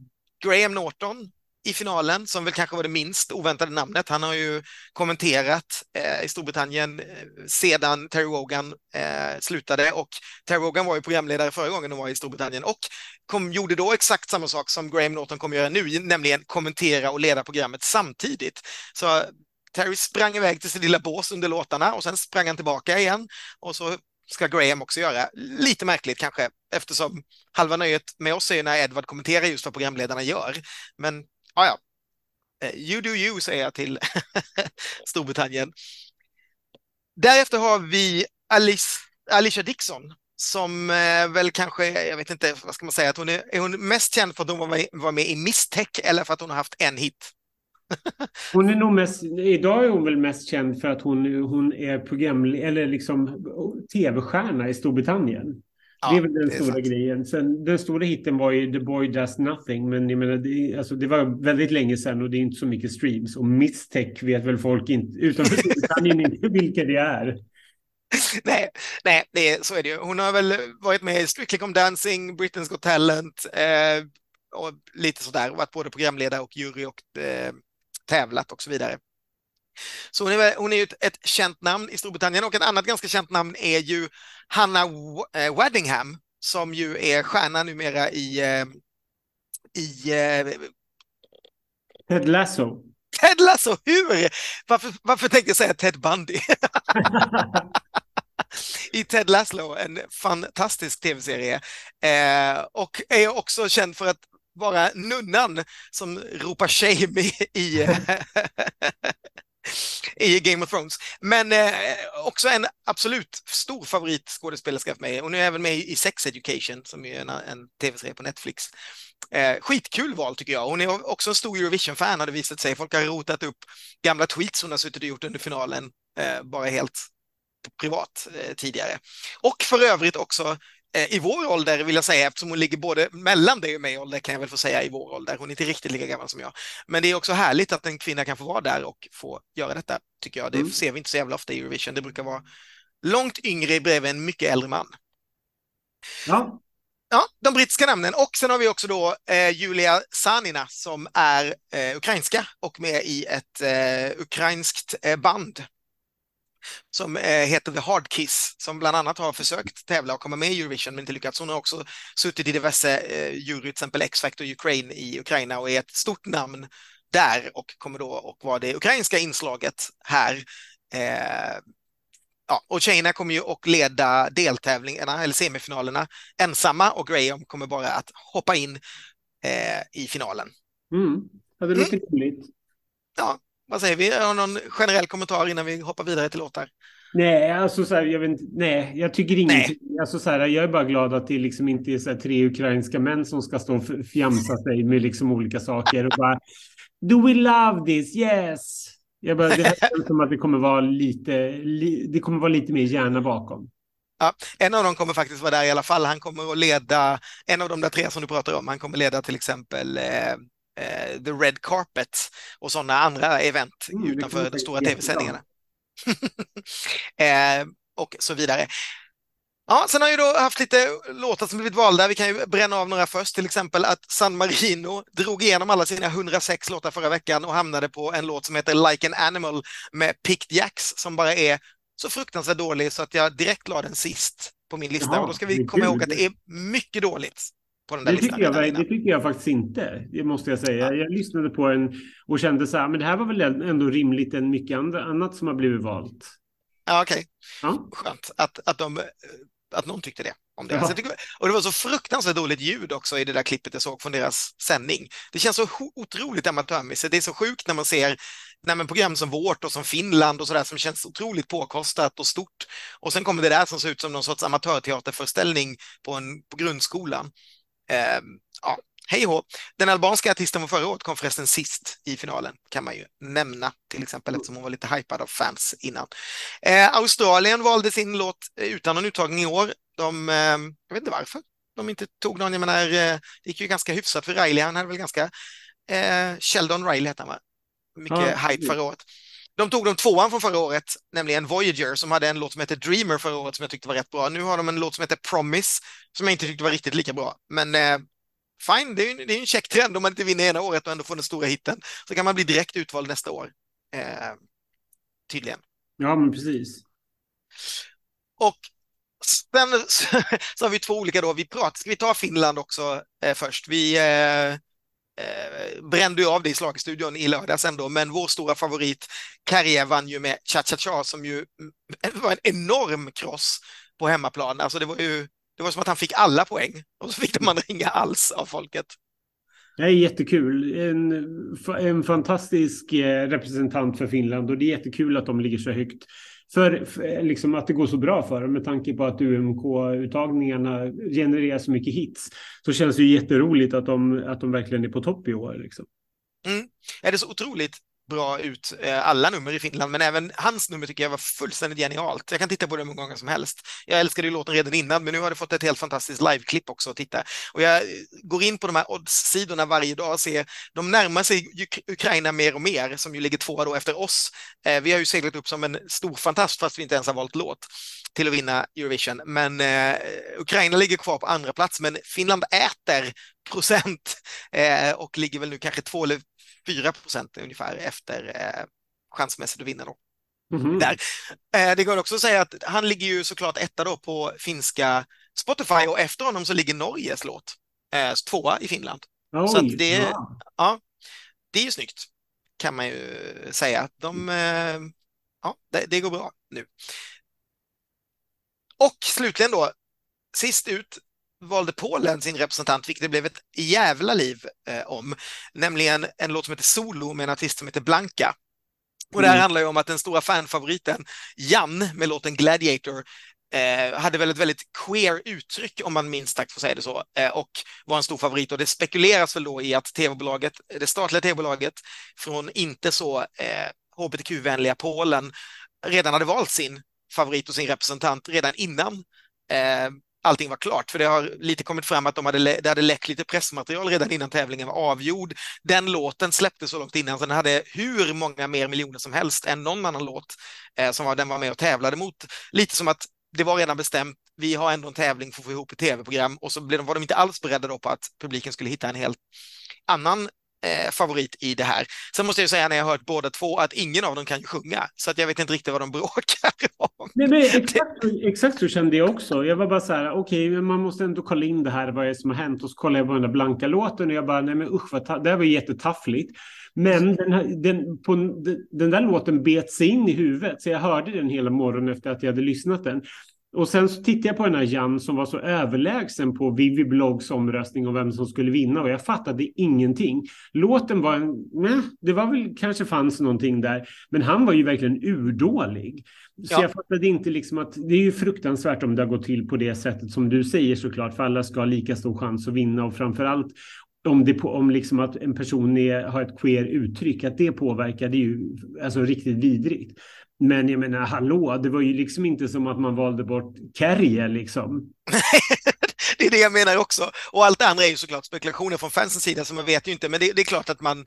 Graham Norton i finalen, som väl kanske var det minst oväntade namnet. Han har ju kommenterat eh, i Storbritannien eh, sedan Terry Wogan eh, slutade och Terry Wogan var ju programledare förra gången de var i Storbritannien och kom, gjorde då exakt samma sak som Graham Norton kommer göra nu, nämligen kommentera och leda programmet samtidigt. Så Terry sprang iväg till sin lilla bås under låtarna och sen sprang han tillbaka igen och så ska Graham också göra. Lite märkligt kanske eftersom halva nöjet med oss är ju när Edward kommenterar just vad programledarna gör. Men ja, ja. Eh, you do you, säger jag till Storbritannien. Därefter har vi Alice, Alicia Dixon som eh, väl kanske, jag vet inte, vad ska man säga, att hon är, är hon mest känd för att hon var med, var med i Mistech eller för att hon har haft en hit? hon är nog mest, idag är hon väl mest känd för att hon, hon är program, eller liksom tv-stjärna i Storbritannien. Ja, det är väl den stora sant. grejen. Sen, den stora hitten var ju The Boy Does Nothing, men jag menar, det, alltså, det var väldigt länge sedan och det är inte så mycket streams. Och Mistech vet väl folk inte, utanför Storbritannien inte vilka det är. nej, nej det, så är det ju. Hon har väl varit med i Strictly Come Dancing, Britain's Got Talent eh, och lite sådär, varit både programledare och jury och eh, tävlat och så vidare. Så hon är, hon är ett, ett känt namn i Storbritannien och ett annat ganska känt namn är ju Hanna eh, Waddingham som ju är stjärna numera i, eh, i eh, Ted Lasso. Ted Lasso, hur? Varför, varför tänkte jag säga Ted Bundy? I Ted Lasso, en fantastisk tv-serie. Eh, och är också känd för att vara nunnan som ropar shame i, i, i Game of Thrones. Men eh, också en absolut stor favoritskådespelerska för mig. Hon är även med i Sex Education som är en, en tv-serie på Netflix. Eh, skitkul val tycker jag. Hon är också en stor Eurovision-fan har det visat sig. Folk har rotat upp gamla tweets hon har suttit och gjort under finalen, eh, bara helt privat eh, tidigare. Och för övrigt också i vår ålder vill jag säga, eftersom hon ligger både mellan dig och mig ålder kan jag väl få säga i vår ålder. Hon är inte riktigt lika gammal som jag. Men det är också härligt att en kvinna kan få vara där och få göra detta, tycker jag. Det mm. ser vi inte så jävla ofta i Eurovision. Det brukar vara långt yngre bredvid en mycket äldre man. Ja. Ja, de brittiska namnen. Och sen har vi också då eh, Julia Sanina som är eh, ukrainska och med i ett eh, ukrainskt eh, band som eh, heter The Hard Kiss, som bland annat har försökt tävla och komma med i Eurovision men inte lyckats. Hon har också suttit i diverse eh, jury, till exempel X-Factor Ukraine i Ukraina och är ett stort namn där och kommer då att vara det ukrainska inslaget här. Eh, ja, och tjejerna kommer ju att leda deltävlingarna eller semifinalerna ensamma och Graham kommer bara att hoppa in eh, i finalen. Mm. Ja, det låter mm. Ja, vad säger vi? Har någon generell kommentar innan vi hoppar vidare till låtar? Nej, alltså så här, jag vet nej, jag tycker ingenting. Alltså så här, jag är bara glad att det liksom inte är så här, tre ukrainska män som ska stå och fjamsa sig med liksom olika saker och bara Do we love this? Yes. Jag bara, det känns som att det kommer vara lite, li, det kommer vara lite mer hjärna bakom. Ja, en av dem kommer faktiskt vara där i alla fall. Han kommer att leda, en av de där tre som du pratar om, han kommer leda till exempel eh, eh, The Red Carpet och sådana andra event mm, utanför de stora tv-sändningarna. eh, och så vidare. Ja, sen har jag då haft lite låtar som blivit valda. Vi kan ju bränna av några först, till exempel att San Marino drog igenom alla sina 106 låtar förra veckan och hamnade på en låt som heter Like an Animal med Picked Jacks som bara är så fruktansvärt dålig så att jag direkt la den sist på min lista. Jaha, och då ska vi komma ihåg att det är mycket dåligt på den där det listan. Tycker jag, det tycker jag faktiskt inte, det måste jag säga. Ja. Jag lyssnade på den och kände så här, men det här var väl ändå rimligt än mycket annat som har blivit valt. Ja, okej. Okay. Ja. Skönt att, att, de, att någon tyckte det. Om det. Ja. Tycker, och det var så fruktansvärt dåligt ljud också i det där klippet jag såg från deras sändning. Det känns så otroligt amatörmässigt. Det är så sjukt när man ser nej, program som vårt och som Finland och sådär som känns otroligt påkostat och stort. Och sen kommer det där som ser ut som någon sorts amatörteaterföreställning på, en, på grundskolan. Eh, ja, hej hå. Den albanska artisten från förra året kom förresten sist i finalen, kan man ju nämna till exempel eftersom hon var lite hypad av fans innan. Eh, Australien valde sin låt utan någon uttagning i år. De, eh, jag vet inte varför de inte tog någon. Jag menar, eh, det gick ju ganska hyfsat för Riley. Han hade väl ganska... Eh, Sheldon Riley hette han, va? Mycket ja, hype förra året. De tog de tvåan från förra året, nämligen Voyager, som hade en låt som heter Dreamer förra året som jag tyckte var rätt bra. Nu har de en låt som heter Promise som jag inte tyckte var riktigt lika bra. Men eh, fine, det är, ju, det är en check trend om man inte vinner ena året och ändå får den stora hitten. Så kan man bli direkt utvald nästa år. Eh, tydligen. Ja, men precis. Och sen så har vi två olika då. Vi pratar, ska vi ta Finland också eh, först? Vi, eh, eh, brände ju av det i slagstudion i lördags ändå, men vår stora favorit Karje vann ju med Cha Cha Cha som ju var en enorm kross på hemmaplan. Alltså det var ju det var som att han fick alla poäng och så fick man ringa alls av folket. Det är jättekul. En, en fantastisk eh, representant för Finland och det är jättekul att de ligger så högt. För, för liksom att det går så bra för dem med tanke på att UMK-uttagningarna genererar så mycket hits. Så känns det ju jätteroligt att de, att de verkligen är på topp i år. Liksom. Mm. Är det så otroligt bra ut eh, alla nummer i Finland, men även hans nummer tycker jag var fullständigt genialt. Jag kan titta på det hur många gånger som helst. Jag älskade ju låten redan innan, men nu har det fått ett helt fantastiskt liveklipp också att titta. Och jag eh, går in på de här odds-sidorna varje dag och ser, de närmar sig Ukraina mer och mer, som ju ligger tvåa då efter oss. Eh, vi har ju seglat upp som en stor fantast, fast vi inte ens har valt låt till att vinna Eurovision. Men eh, Ukraina ligger kvar på andra plats, men Finland äter procent eh, och ligger väl nu kanske två eller 4 procent ungefär efter eh, chansmässigt att vinna då. Mm. Där. Eh, det går också att säga att han ligger ju såklart etta då på finska Spotify och efter honom så ligger Norges låt eh, tvåa i Finland. Oj, så det, ja. ja. det är ju snyggt kan man ju säga. De, eh, ja, det, det, går bra nu. Och slutligen då, sist ut valde Polen sin representant, vilket det blev ett jävla liv eh, om, nämligen en låt som heter Solo med en artist som heter Blanka. Och det här mm. handlar ju om att den stora fanfavoriten Jan med låten Gladiator eh, hade väl ett väldigt queer uttryck om man minst sagt får säga det så eh, och var en stor favorit och det spekuleras väl då i att tv-bolaget, det statliga tv-bolaget från inte så eh, hbtq-vänliga Polen redan hade valt sin favorit och sin representant redan innan eh, allting var klart, för det har lite kommit fram att de hade, det hade läckt lite pressmaterial redan innan tävlingen var avgjord. Den låten släpptes så långt innan, så den hade hur många mer miljoner som helst än någon annan låt eh, som var, den var med och tävlade mot. Lite som att det var redan bestämt, vi har ändå en tävling för att få ihop ett tv-program och så blev de, var de inte alls beredda då på att publiken skulle hitta en helt annan eh, favorit i det här. Sen måste jag säga när jag hört båda två att ingen av dem kan sjunga, så att jag vet inte riktigt vad de bråkar om. Nej, nej, exakt, exakt så kände jag också. Jag var bara så här, okej, okay, man måste ändå kolla in det här, vad är det som har hänt? Och så kollade jag på den där blanka låten och jag bara, nej men usch, vad det här var jättetaffligt. Men den, här, den, på, den där låten bet sig in i huvudet, så jag hörde den hela morgonen efter att jag hade lyssnat den. Och sen så tittade jag på den här Jan som var så överlägsen på Vivi Blogs omröstning om vem som skulle vinna och jag fattade ingenting. Låten var, nej, det var väl kanske fanns någonting där, men han var ju verkligen urdålig. Så ja. jag fattade inte liksom att det är ju fruktansvärt om det har gått till på det sättet som du säger såklart, för alla ska ha lika stor chans att vinna och framför allt om, det, om liksom att en person är, har ett queer uttryck, att det påverkar, det är ju alltså riktigt vidrigt. Men jag menar, hallå, det var ju liksom inte som att man valde bort Kärje liksom. det är det jag menar också. Och allt det andra är ju såklart spekulationer från fansens sida, så man vet ju inte. Men det, det, är klart att man,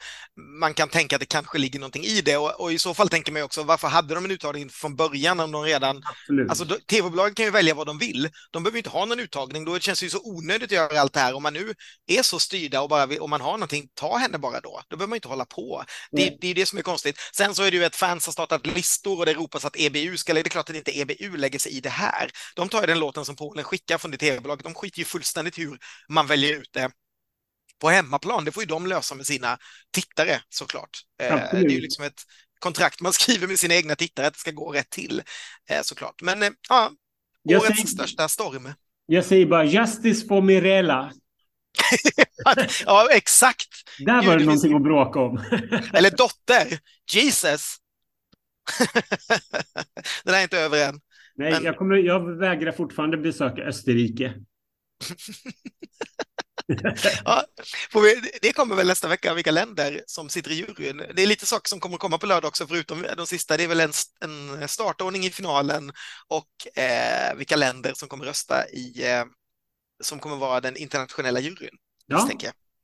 man kan tänka att det kanske ligger någonting i det. Och, och i så fall tänker man ju också, varför hade de en uttagning från början om de redan... Absolut. Alltså, tv-bolagen kan ju välja vad de vill. De behöver inte ha någon uttagning. Då känns det ju så onödigt att göra allt det här. Om man nu är så styrda och bara vill, om man har någonting, ta henne bara då. Då behöver man inte hålla på. Det, mm. det är det som är konstigt. Sen så är det ju att fans har startat listor och det ropas att EBU ska... Det är klart att inte EBU lägger sig i det här. De tar ju den låten som Polen skickar från det tv-bolaget. De skiter ju fullständigt hur man väljer ut det på hemmaplan. Det får ju de lösa med sina tittare såklart. Absolut. Eh, det är ju liksom ett kontrakt man skriver med sina egna tittare att det ska gå rätt till eh, såklart. Men eh, ja, årets säger, största storm. Jag säger bara justice for Mirella. ja, exakt. Där var det någonting att bråka om. Eller dotter, Jesus. Den är inte över än. Nej, Men... jag, kommer, jag vägrar fortfarande besöka Österrike. ja, vi, det kommer väl nästa vecka, vilka länder som sitter i juryn. Det är lite saker som kommer komma på lördag också, förutom de sista. Det är väl en, en startordning i finalen och eh, vilka länder som kommer rösta i, eh, som kommer vara den internationella juryn. Ja,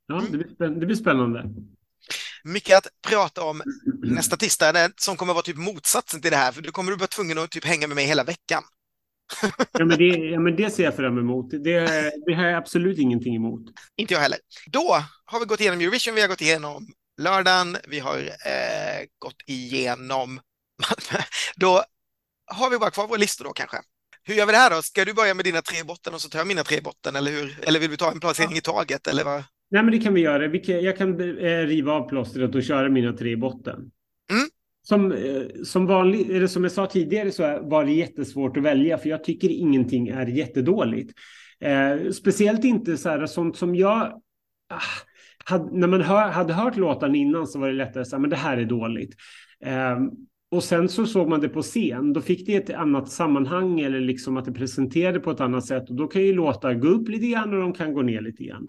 ja det, blir, det blir spännande. Mycket att prata om nästa tisdag, som kommer vara typ motsatsen till det här, för du kommer du vara tvungen att typ hänga med mig hela veckan ja, men det, ja, men det ser jag fram emot. Det, det har jag absolut ingenting emot. Inte jag heller. Då har vi gått igenom Eurovision, vi har gått igenom lördagen, vi har eh, gått igenom Då har vi bara kvar vår lista då kanske. Hur gör vi det här då? Ska du börja med dina tre botten och så tar jag mina tre botten eller hur? Eller vill vi ta en placering i taget eller vad? Nej, men det kan vi göra. Jag kan eh, riva av plåstret och köra mina tre botten. Som, eh, som, vanlig, eller som jag sa tidigare så var det jättesvårt att välja för jag tycker ingenting är jättedåligt. Eh, speciellt inte så här, sånt som jag... Ah, hade, när man hör, hade hört låten innan så var det lättare att säga men det här är dåligt. Eh, och sen så såg man det på scen, då fick det ett annat sammanhang eller liksom att det presenterade på ett annat sätt och då kan ju låtar gå upp lite grann och de kan gå ner lite grann.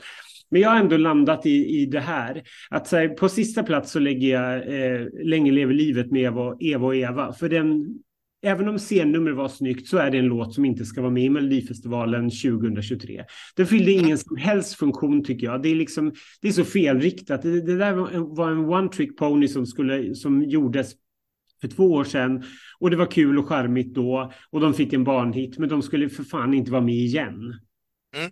Men jag har ändå landat i, i det här. Att här, på sista plats så lägger jag eh, Länge lever livet med Eva, Eva och Eva. För den, även om scennumret var snyggt så är det en låt som inte ska vara med i Melodifestivalen 2023. Den fyllde ingen som helst funktion tycker jag. Det är, liksom, det är så felriktat. Det, det där var en one trick pony som, skulle, som gjordes för två år sedan och det var kul och charmigt då och de fick en barnhit men de skulle för fan inte vara med igen. Mm.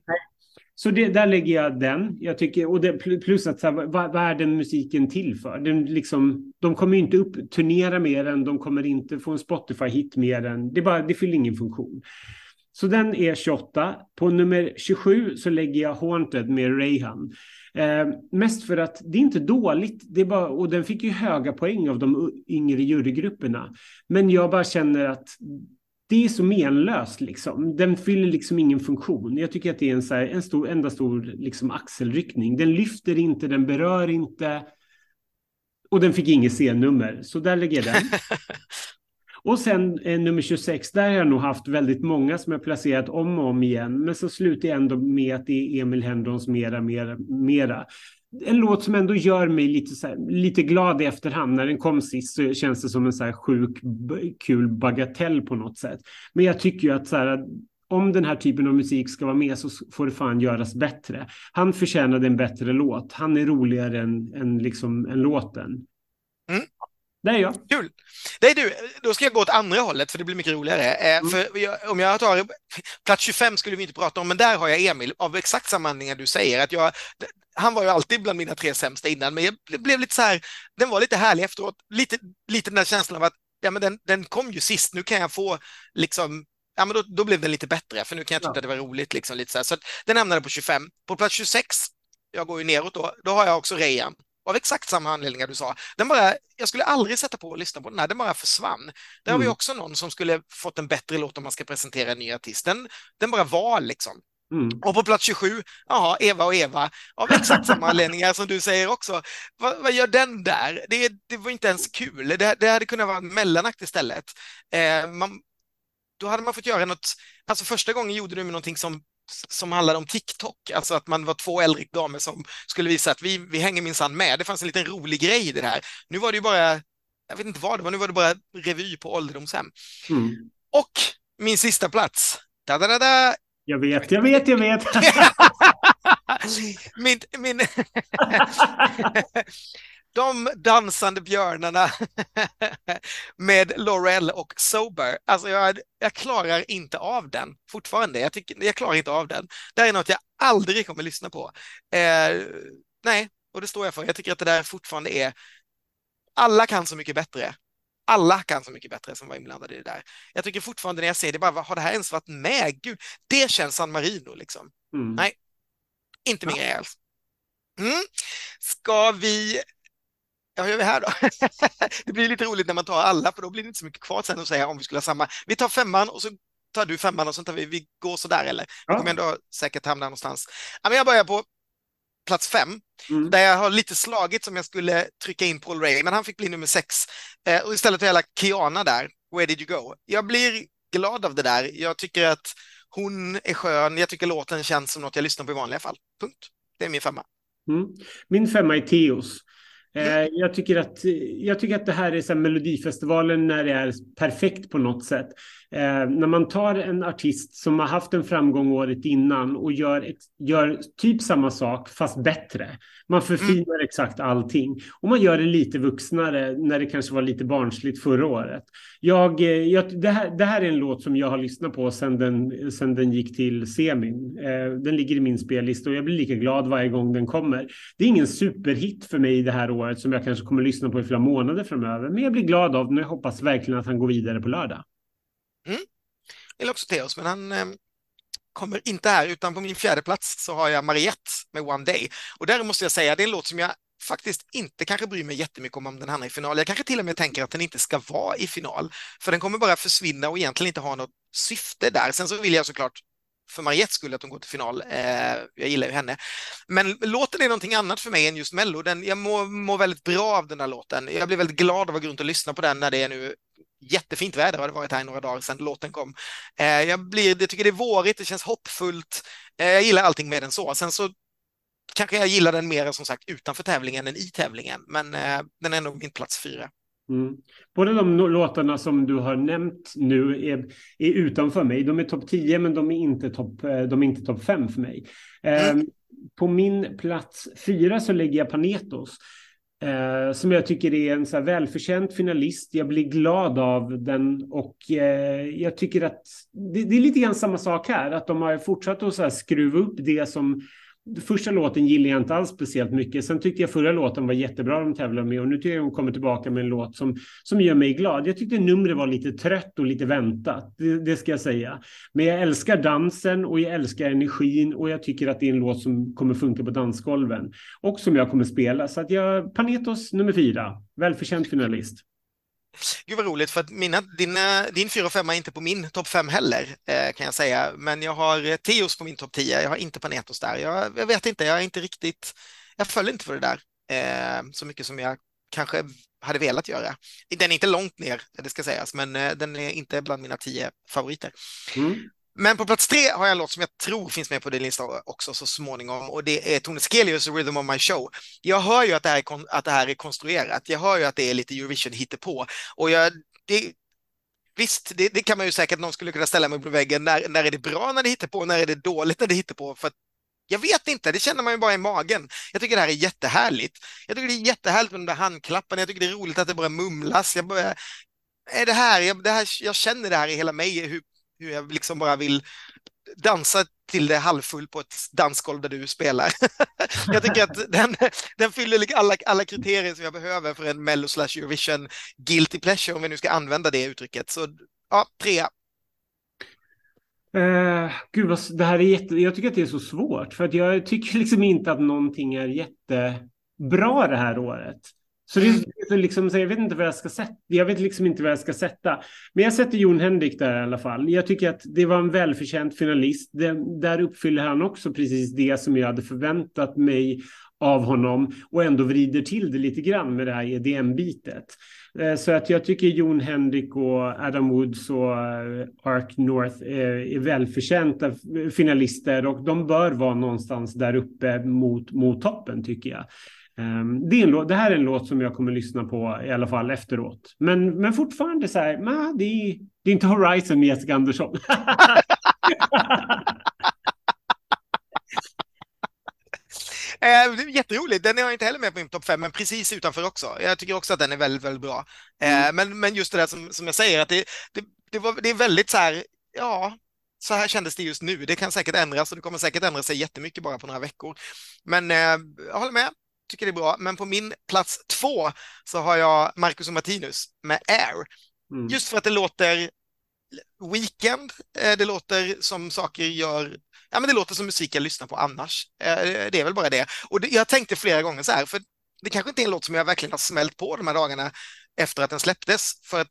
Så det, där lägger jag den. Jag tycker, och det, plus att så här, vad, vad är den musiken till för? Den liksom, de kommer inte upp, turnera mer än, de kommer inte få en Spotify-hit mer än, det, bara, det fyller ingen funktion. Så den är 28. På nummer 27 så lägger jag Haunted med Rayhan. Eh, mest för att det är inte dåligt, det är bara, och den fick ju höga poäng av de yngre jurygrupperna. Men jag bara känner att det är så menlöst liksom. Den fyller liksom ingen funktion. Jag tycker att det är en, så här, en stor, enda stor liksom axelryckning. Den lyfter inte, den berör inte. Och den fick inget C-nummer, så där lägger jag den. och sen eh, nummer 26, där har jag nog haft väldigt många som jag placerat om och om igen. Men så slutar jag ändå med att det är Emil Henrons Mera, Mera, Mera en låt som ändå gör mig lite, så här, lite glad i efterhand. När den kom sist så känns det som en så här sjuk, kul bagatell på något sätt. Men jag tycker ju att så här, om den här typen av musik ska vara med så får det fan göras bättre. Han förtjänade en bättre låt. Han är roligare än, än, liksom, än låten. Mm. Det är jag. Kul. Det är du. Då ska jag gå åt andra hållet för det blir mycket roligare. Eh, mm. För jag, om jag tar plats 25 skulle vi inte prata om, men där har jag Emil av exakt samma anledningar du säger. Att jag, han var ju alltid bland mina tre sämsta innan, men jag blev lite så här, den var lite härlig efteråt. Lite, lite den där känslan av att ja, men den, den kom ju sist, nu kan jag få liksom Ja, men då, då blev den lite bättre, för nu kan jag tycka ja. att det var roligt. Liksom, lite så här. så den hamnade på 25. På plats 26, jag går ju neråt då, då har jag också Rejan. Av exakt samma anledningar du sa. Den bara, jag skulle aldrig sätta på och lyssna på den här, den bara försvann. Där mm. har vi mm. också någon som skulle fått en bättre låt om man ska presentera en ny artist. Den, den bara var liksom. Mm. Och på plats 27, ja, Eva och Eva, av exakt samma anledningar som du säger också. Vad, vad gör den där? Det, det, var inte ens kul. Det, det hade kunnat vara en mellanakt istället. Eh, man, då hade man fått göra något, alltså första gången gjorde du någonting som som handlade om TikTok, alltså att man var två äldre damer som skulle visa att vi, vi hänger minsann med. Det fanns en liten rolig grej i det här. Nu var det ju bara, jag vet inte vad det var, nu var det bara revy på ålderdomshem. Mm. Och min sista plats, da, da, da, da, jag vet, jag vet, jag vet. min, min... De dansande björnarna med Laurel och Sober. Alltså jag, jag klarar inte av den fortfarande. Jag, tycker, jag klarar inte av den. Det här är något jag aldrig kommer lyssna på. Eh, nej, och det står jag för. Jag tycker att det där fortfarande är... Alla kan så mycket bättre alla kan så mycket bättre som var inblandade i det där. Jag tycker fortfarande när jag ser det, bara, har det här ens varit med? Gud, det känns San Marino liksom. Mm. Nej, inte min grej alls. Mm. Ska vi Ja, hur gör vi här då? det blir lite roligt när man tar alla, för då blir det inte så mycket kvar sen att säga om vi skulle ha samma. Vi tar femman och så tar du femman och så tar vi, vi går så där eller? Vi kommer ändå säkert hamna någonstans. Ja, men jag börjar på plats fem, mm. där jag har lite slagit som jag skulle trycka in Paul Ray, men han fick bli nummer sex. Eh, och istället har jag lagt Kiana där, Where did you go? Jag blir glad av det där. Jag tycker att hon är skön. Jag tycker låten känns som något jag lyssnar på i vanliga fall. Punkt. Det är min femma. Mm. Min femma är Teos. Eh, jag, tycker att, jag tycker att det här är så här Melodifestivalen när det är perfekt på något sätt. Eh, när man tar en artist som har haft en framgång året innan och gör, ett, gör typ samma sak fast bättre. Man förfinar mm. exakt allting och man gör det lite vuxnare när det kanske var lite barnsligt förra året. Jag, eh, jag, det, här, det här är en låt som jag har lyssnat på sedan den, sedan den gick till semin. Eh, den ligger i min spellista och jag blir lika glad varje gång den kommer. Det är ingen superhit för mig det här året som jag kanske kommer lyssna på i flera månader framöver, men jag blir glad av den och jag hoppas verkligen att han går vidare på lördag. Mm. Jag också Theos, men han, eh, kommer inte här, utan på min fjärde plats så har jag Mariette med One Day. Och där måste jag säga, det är en låt som jag faktiskt inte kanske bryr mig jättemycket om om den hamnar i final. Jag kanske till och med tänker att den inte ska vara i final, för den kommer bara försvinna och egentligen inte ha något syfte där. Sen så vill jag såklart för Mariettes skull att hon går till final. Eh, jag gillar ju henne. Men låten är någonting annat för mig än just Mello. Den, jag mår, mår väldigt bra av den här låten. Jag blir väldigt glad av att gå runt och lyssna på den när det är nu jättefint väder har det varit här i några dagar sedan låten kom. Eh, jag, blir, jag tycker det är vårigt, det känns hoppfullt. Eh, jag gillar allting med den så. Sen så kanske jag gillar den mer som sagt utanför tävlingen än i tävlingen, men eh, den är nog min plats fyra. Mm. Båda de låtarna som du har nämnt nu är, är utanför mig. De är topp 10 men de är inte topp top, top 5 för mig. Mm. Eh, på min plats fyra så lägger jag Panetos. Eh, som jag tycker är en så här välförtjänt finalist. Jag blir glad av den och eh, jag tycker att det, det, är lite grann samma sak här. Att de har fortsatt att så här skruva upp det som Första låten gillar jag inte alls speciellt mycket. Sen tyckte jag förra låten var jättebra de tävlade med och nu tycker jag hon kommer tillbaka med en låt som, som gör mig glad. Jag tyckte numret var lite trött och lite väntat, det, det, ska jag säga. Men jag älskar dansen och jag älskar energin och jag tycker att det är en låt som kommer funka på dansgolven och som jag kommer spela. Så att jag, Panetos nummer fyra, välförtjänt finalist. Gud vad roligt, för att mina, dina, din 4 och 5 är inte på min topp 5 heller, eh, kan jag säga. Men jag har eh, Teos på min topp 10, jag har inte Panetos där. Jag, jag, vet inte, jag är inte riktigt, jag följer inte för det där eh, så mycket som jag kanske hade velat göra. Den är inte långt ner, det ska sägas, men eh, den är inte bland mina tio favoriter. Mm. Men på plats tre har jag en låt som jag tror finns med på din lista också så småningom och det är Tone Skelius Rhythm of My Show. Jag hör ju att det, här är, att det här är konstruerat. Jag hör ju att det är lite Eurovision hittepå och jag, det, Visst, det, det, kan man ju säkert, någon skulle kunna ställa mig på väggen. När, när är det bra när det hittar på? När är det dåligt när det hittar på? För jag vet inte, det känner man ju bara i magen. Jag tycker det här är jättehärligt. Jag tycker det är jättehärligt med de där handklapparna. Jag tycker det är roligt att det bara mumlas. Jag börjar, är det här, jag, det här, jag känner det här i hela mig, hur hur jag liksom bara vill dansa till det halvfull på ett dansgolv där du spelar. jag tycker att den, den fyller liksom alla, alla kriterier som jag behöver för en Mello slash Eurovision guilty pleasure, om vi nu ska använda det uttrycket. Så ja, trea. Uh, gud, vad, det här är jätte, jag tycker att det är så svårt, för att jag tycker liksom inte att någonting är jättebra det här året. Så det är liksom, så jag vet inte vad jag ska sätta. Jag vet liksom inte vad jag ska sätta. Men jag sätter Jon Henrik där i alla fall. Jag tycker att det var en välförtjänt finalist. Det, där uppfyller han också precis det som jag hade förväntat mig av honom och ändå vrider till det lite grann med det här EDM-bitet. Eh, så att jag tycker Jon Henrik och Adam Woods och eh, Ark North eh, är välförtjänta finalister och de bör vara någonstans där uppe mot, mot toppen tycker jag. Um, det, låt, det, här är en låt som jag kommer lyssna på i alla fall efteråt. Men, men fortfarande så här, nah, det, är, det är inte Horizon med Jessica Andersson. Eh, jätteroligt, den är jag inte heller med på min topp 5, men precis utanför också. Jag tycker också att den är väldigt, väldigt bra. Eh, mm. men, men just det där som, som jag säger, att det, det, det, var, det är väldigt så här, ja, så här kändes det just nu. Det kan säkert ändras och det kommer säkert ändra sig jättemycket bara på några veckor. Men eh, jag håller med, tycker det är bra. Men på min plats två så har jag Marcus och Martinus med Air. Mm. Just för att det låter Weekend, eh, det låter som saker gör, ja men det låter som musik jag lyssnar på annars. Eh, det är väl bara det. Och jag tänkte flera gånger så här, för det kanske inte är en låt som jag verkligen har smält på de här dagarna efter att den släpptes, för att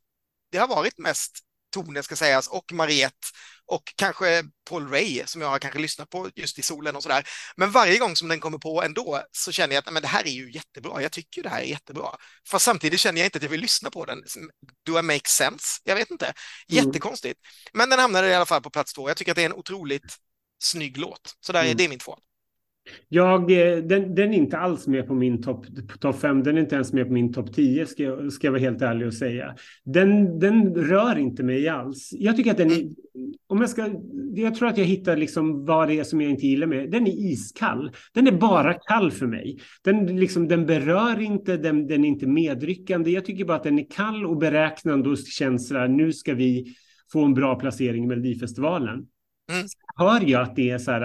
det har varit mest Tone ska sägas och Mariette och kanske Paul Ray som jag har kanske lyssnat på just i solen och sådär. Men varje gång som den kommer på ändå så känner jag att men det här är ju jättebra. Jag tycker det här är jättebra. Fast samtidigt känner jag inte att jag vill lyssna på den. Do I make sense? Jag vet inte. Mm. Jättekonstigt. Mm. Men den hamnade i alla fall på plats två. Jag tycker att det är en otroligt snygg låt. Så där, mm. det är min två. Jag, eh, den, den, är inte alls med på min topp top 5. Den är inte ens med på min topp 10 ska jag, ska jag vara helt ärlig och säga. Den, den rör inte mig alls. Jag tycker att den är, om jag ska, jag tror att jag hittar liksom vad det är som jag inte gillar med den. är iskall. Den är bara kall för mig. Den, liksom, den berör inte, den, den är inte medryckande. Jag tycker bara att den är kall och beräknande och känns sådär, nu ska vi få en bra placering i Melodifestivalen. Mm. Hör jag att det är så här,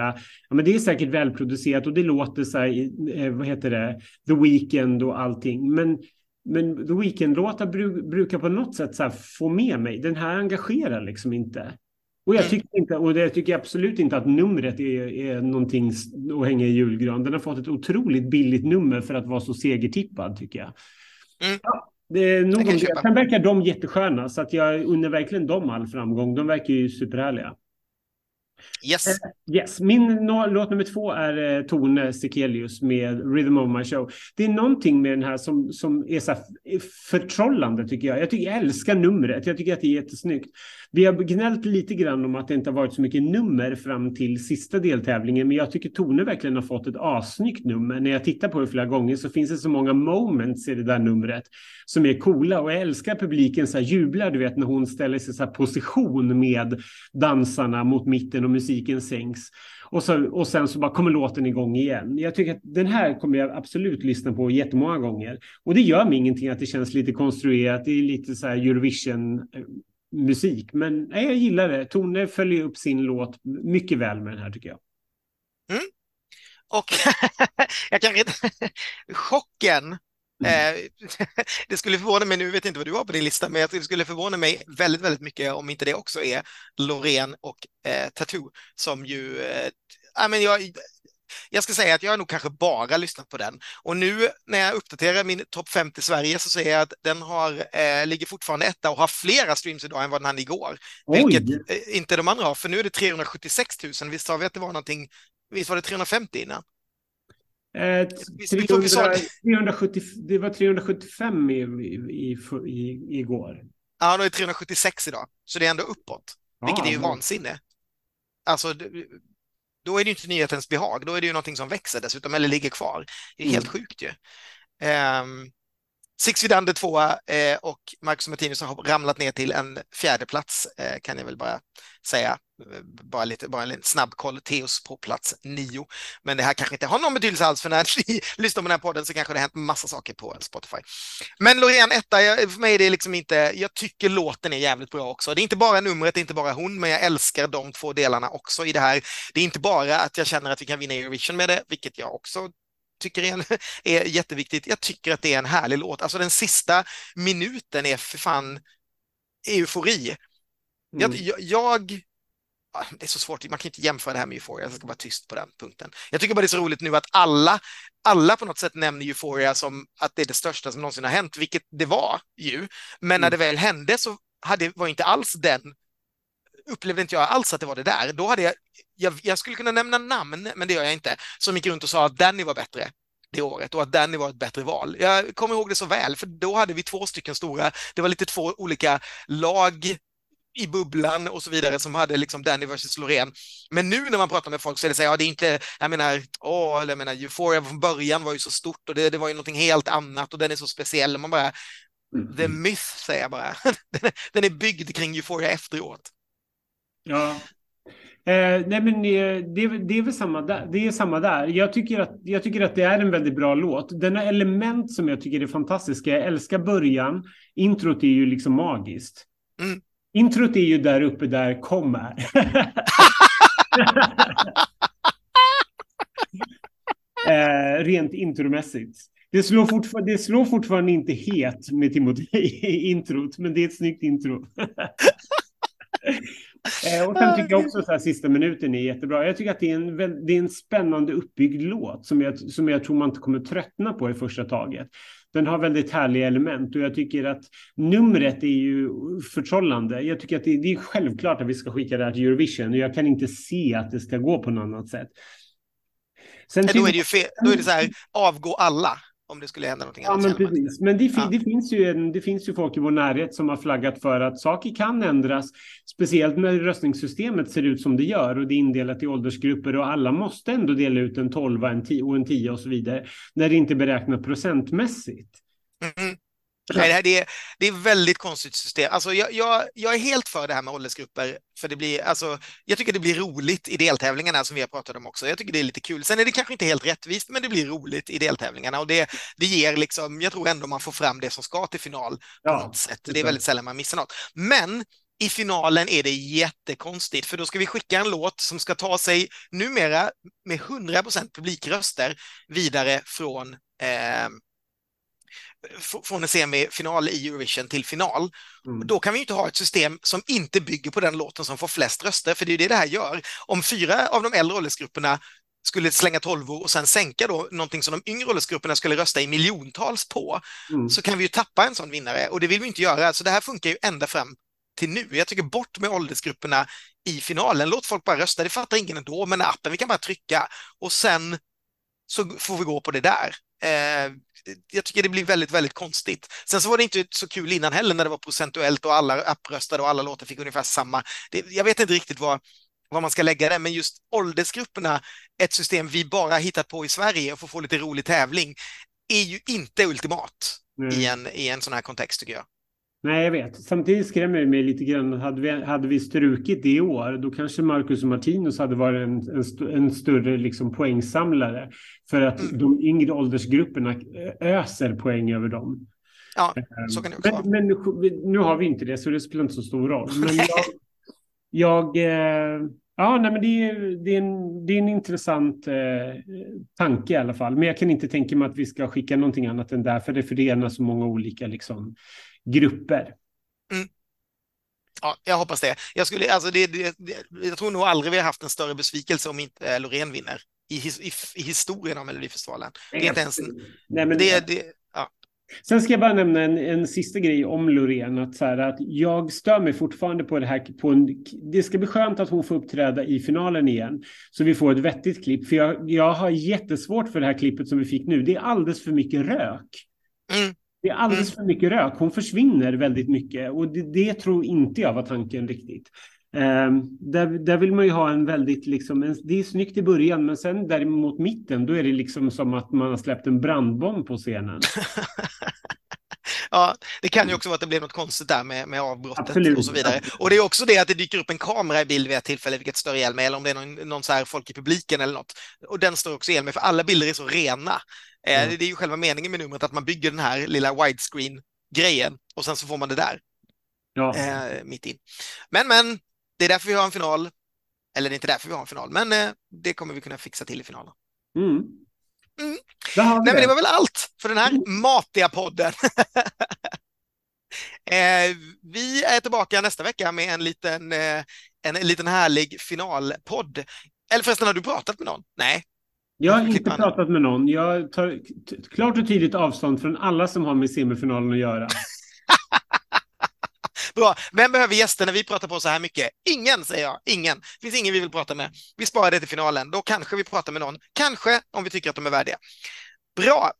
ja men det är säkert välproducerat och det låter så här, eh, vad heter det, The Weeknd och allting. Men, men The Weeknd-låtar bru, brukar på något sätt så få med mig. Den här engagerar liksom inte. Och jag, mm. tycker inte, och jag tycker absolut inte att numret är, är någonting att hänga i julgran. Den har fått ett otroligt billigt nummer för att vara så segertippad tycker jag. Mm. Ja, det är nog. Sen verkar de jättesköna så att jag unnar verkligen dem all framgång. De verkar ju superhärliga. Yes. Uh, yes. Min no låt nummer två är uh, Tone Sekelius med Rhythm of My Show. Det är någonting med den här som, som är så förtrollande tycker jag. Jag, tycker, jag älskar numret. Jag tycker att det är jättesnyggt. Vi har gnällt lite grann om att det inte har varit så mycket nummer fram till sista deltävlingen, men jag tycker Tone verkligen har fått ett assnyggt nummer. När jag tittar på det flera gånger så finns det så många moments i det där numret som är coola och jag älskar publiken så här jublar, du vet, när hon ställer sig så här position med dansarna mot mitten och musiken sänks. Och, så, och sen så bara kommer låten igång igen. Jag tycker att den här kommer jag absolut lyssna på jättemånga gånger. Och det gör mig ingenting att det känns lite konstruerat. Det är lite så här Eurovision eh, musik. Men nej, jag gillar det. Tone följer upp sin låt mycket väl med den här tycker jag. Mm. Och jag kan inte... Chocken Mm. Eh, det skulle förvåna mig, nu vet jag inte vad du har på din lista, men det skulle förvåna mig väldigt, väldigt mycket om inte det också är Loreen och eh, Tattoo som ju, eh, men jag, jag ska säga att jag har nog kanske bara lyssnat på den. Och nu när jag uppdaterar min topp 50 Sverige så ser jag att den har, eh, ligger fortfarande etta och har flera streams idag än vad den hade igår. Oj. Vilket eh, inte de andra har, för nu är det 376 000. Visst sa vi att det var någonting, visst var det 350 innan? Eh, 300, 370, det var 375 i, i, i, igår. Ja, då är det 376 idag, så det är ändå uppåt, vilket ah, är ju vansinne. Alltså, då är det inte nyhetens behag, då är det ju någonting som växer dessutom, eller ligger kvar. Det är helt mm. sjukt ju. Um, Six Vidander tvåa eh, och Marcus Martinus har ramlat ner till en fjärde plats eh, kan jag väl bara säga. Bara, lite, bara en snabb koll. Teos på plats nio. Men det här kanske inte har någon betydelse alls för när ni lyssnar på den här podden så kanske det har hänt massa saker på Spotify. Men Loreen etta, för mig är det liksom inte, jag tycker låten är jävligt bra också. Det är inte bara numret, det är inte bara hon, men jag älskar de två delarna också i det här. Det är inte bara att jag känner att vi kan vinna Eurovision med det, vilket jag också tycker är, är jätteviktigt. Jag tycker att det är en härlig låt. Alltså den sista minuten är för fan eufori. Mm. Jag, jag, det är så svårt, man kan inte jämföra det här med Euphoria, jag ska vara tyst på den punkten. Jag tycker bara det är så roligt nu att alla, alla på något sätt nämner Euphoria som att det är det största som någonsin har hänt, vilket det var ju. Men mm. när det väl hände så hade, var inte alls den upplevde inte jag alls att det var det där. Då hade jag, jag, jag skulle kunna nämna namn, men det gör jag inte, som gick runt och sa att Danny var bättre det året och att Danny var ett bättre val. Jag kommer ihåg det så väl, för då hade vi två stycken stora, det var lite två olika lag i bubblan och så vidare som hade liksom Danny versus Loreen. Men nu när man pratar med folk så är det så här, ja det är inte, jag menar, åh, jag menar, Euphoria från början var ju så stort och det, det var ju någonting helt annat och den är så speciell. Man bara, mm. the myth säger jag bara, den är, den är byggd kring Euphoria efteråt. Ja. Eh, nej men eh, det, det, är väl samma där. Det är samma där. Jag tycker, att, jag tycker att det är en väldigt bra låt. Den har element som jag tycker är fantastiska. Jag älskar början. Introt är ju liksom magiskt. Mm. Introt är ju där uppe där kom är. eh, rent intromässigt. Det slår, fortfarande, det slår fortfarande inte het med Timothy i introt, men det är ett snyggt intro. Eh, och sen tycker jag också att sista minuten är jättebra. Jag tycker att det är en, det är en spännande uppbyggd låt som jag, som jag tror man inte kommer tröttna på i första taget. Den har väldigt härliga element och jag tycker att numret är ju förtrollande. Jag tycker att det, det är självklart att vi ska skicka det här till Eurovision och jag kan inte se att det ska gå på något annat sätt. Sen då är det ju fel, då är det så här, avgå alla om det skulle hända någonting. Ja, men precis. Men det, ja. det, finns ju en, det finns ju folk i vår närhet som har flaggat för att saker kan ändras, speciellt när röstningssystemet ser ut som det gör och det är indelat i åldersgrupper och alla måste ändå dela ut en 12 en 10 och en 10 och så vidare, när det inte beräknas procentmässigt. Mm. Nej, det, är, det är väldigt konstigt system. Alltså, jag, jag, jag är helt för det här med åldersgrupper, för det blir, alltså, jag tycker det blir roligt i deltävlingarna som vi har pratat om också. Jag tycker det är lite kul. Sen är det kanske inte helt rättvist, men det blir roligt i deltävlingarna och det, det ger liksom, jag tror ändå man får fram det som ska till final på ja, något sätt. Det är väldigt sällan man missar något. Men i finalen är det jättekonstigt, för då ska vi skicka en låt som ska ta sig numera med 100% publikröster vidare från eh, från en semifinal i Eurovision till final. Mm. Då kan vi inte ha ett system som inte bygger på den låten som får flest röster, för det är det det här gör. Om fyra av de äldre åldersgrupperna skulle slänga tolvor och sen sänka då någonting som de yngre åldersgrupperna skulle rösta i miljontals på, mm. så kan vi ju tappa en sån vinnare och det vill vi inte göra. Så det här funkar ju ända fram till nu. Jag tycker bort med åldersgrupperna i finalen. Låt folk bara rösta, det fattar ingen ändå, men appen, vi kan bara trycka och sen så får vi gå på det där. Eh, jag tycker det blir väldigt, väldigt konstigt. Sen så var det inte så kul innan heller när det var procentuellt och alla appröstade och alla låtar fick ungefär samma. Det, jag vet inte riktigt vad, vad man ska lägga det, men just åldersgrupperna, ett system vi bara hittat på i Sverige och får få lite rolig tävling, är ju inte ultimat mm. i, en, i en sån här kontext tycker jag. Nej, jag vet. Samtidigt skrämmer det mig lite grann. Hade vi, hade vi strukit det i år, då kanske Marcus och Martinus hade varit en, en, en större liksom poängsamlare. För att mm. de yngre åldersgrupperna öser poäng över dem. Ja, så kan det också men, vara. Men nu har vi inte det, så det spelar inte så stor roll. Men jag, jag eh, ja, nej, men det är, det är, en, det är en intressant eh, tanke i alla fall. Men jag kan inte tänka mig att vi ska skicka någonting annat än där, för det förenar så många olika liksom, grupper. Mm. Ja, jag hoppas det. Jag, skulle, alltså det, det, jag tror nog aldrig vi har haft en större besvikelse om inte Loreen vinner i, i, i historien av Melodifestivalen. Det är inte ens... Nej, men det, det, ja. Sen ska jag bara nämna en, en sista grej om Loreen. Att, så här, att jag stör mig fortfarande på det här. På en, det ska bli skönt att hon får uppträda i finalen igen. Så vi får ett vettigt klipp. För jag, jag har jättesvårt för det här klippet som vi fick nu. Det är alldeles för mycket rök. Mm. Det är alldeles mm. för mycket rök. Hon försvinner väldigt mycket och det, det tror inte jag var tanken riktigt. Um, där, där vill man ju ha en väldigt, liksom, en, det är snyggt i början, men sen däremot mitten, då är det liksom som att man har släppt en brandbomb på scenen. ja, det kan ju också vara att det blev något konstigt där med, med avbrottet Absolut. och så vidare. Och det är också det att det dyker upp en kamera i bild vid ett tillfälle, vilket stör ihjäl mig, eller om det är någon, någon så här folk i publiken eller något. Och den står också ihjäl mig, för alla bilder är så rena. Mm. Det är ju själva meningen med numret, att man bygger den här lilla widescreen-grejen och sen så får man det där. Ja. Eh, mitt i. Men, men, det är därför vi har en final. Eller det är inte därför vi har en final, men eh, det kommer vi kunna fixa till i finalen. Mm. Mm. Nej, men det var väl allt för den här mm. matiga podden. eh, vi är tillbaka nästa vecka med en liten, eh, en liten härlig finalpodd. Eller förresten, har du pratat med någon? Nej, jag har inte pratat med någon. Jag tar klart och tydligt avstånd från alla som har med semifinalen att göra. Bra. Vem behöver gäster när vi pratar på så här mycket? Ingen, säger jag. Ingen. Det finns ingen vi vill prata med. Vi sparar det till finalen. Då kanske vi pratar med någon. Kanske om vi tycker att de är värdiga. Bra.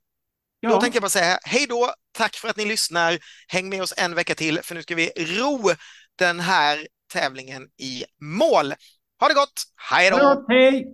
Ja. Då tänker jag bara säga hej då. Tack för att ni lyssnar. Häng med oss en vecka till, för nu ska vi ro den här tävlingen i mål. Ha det gott. Hej då. Hej.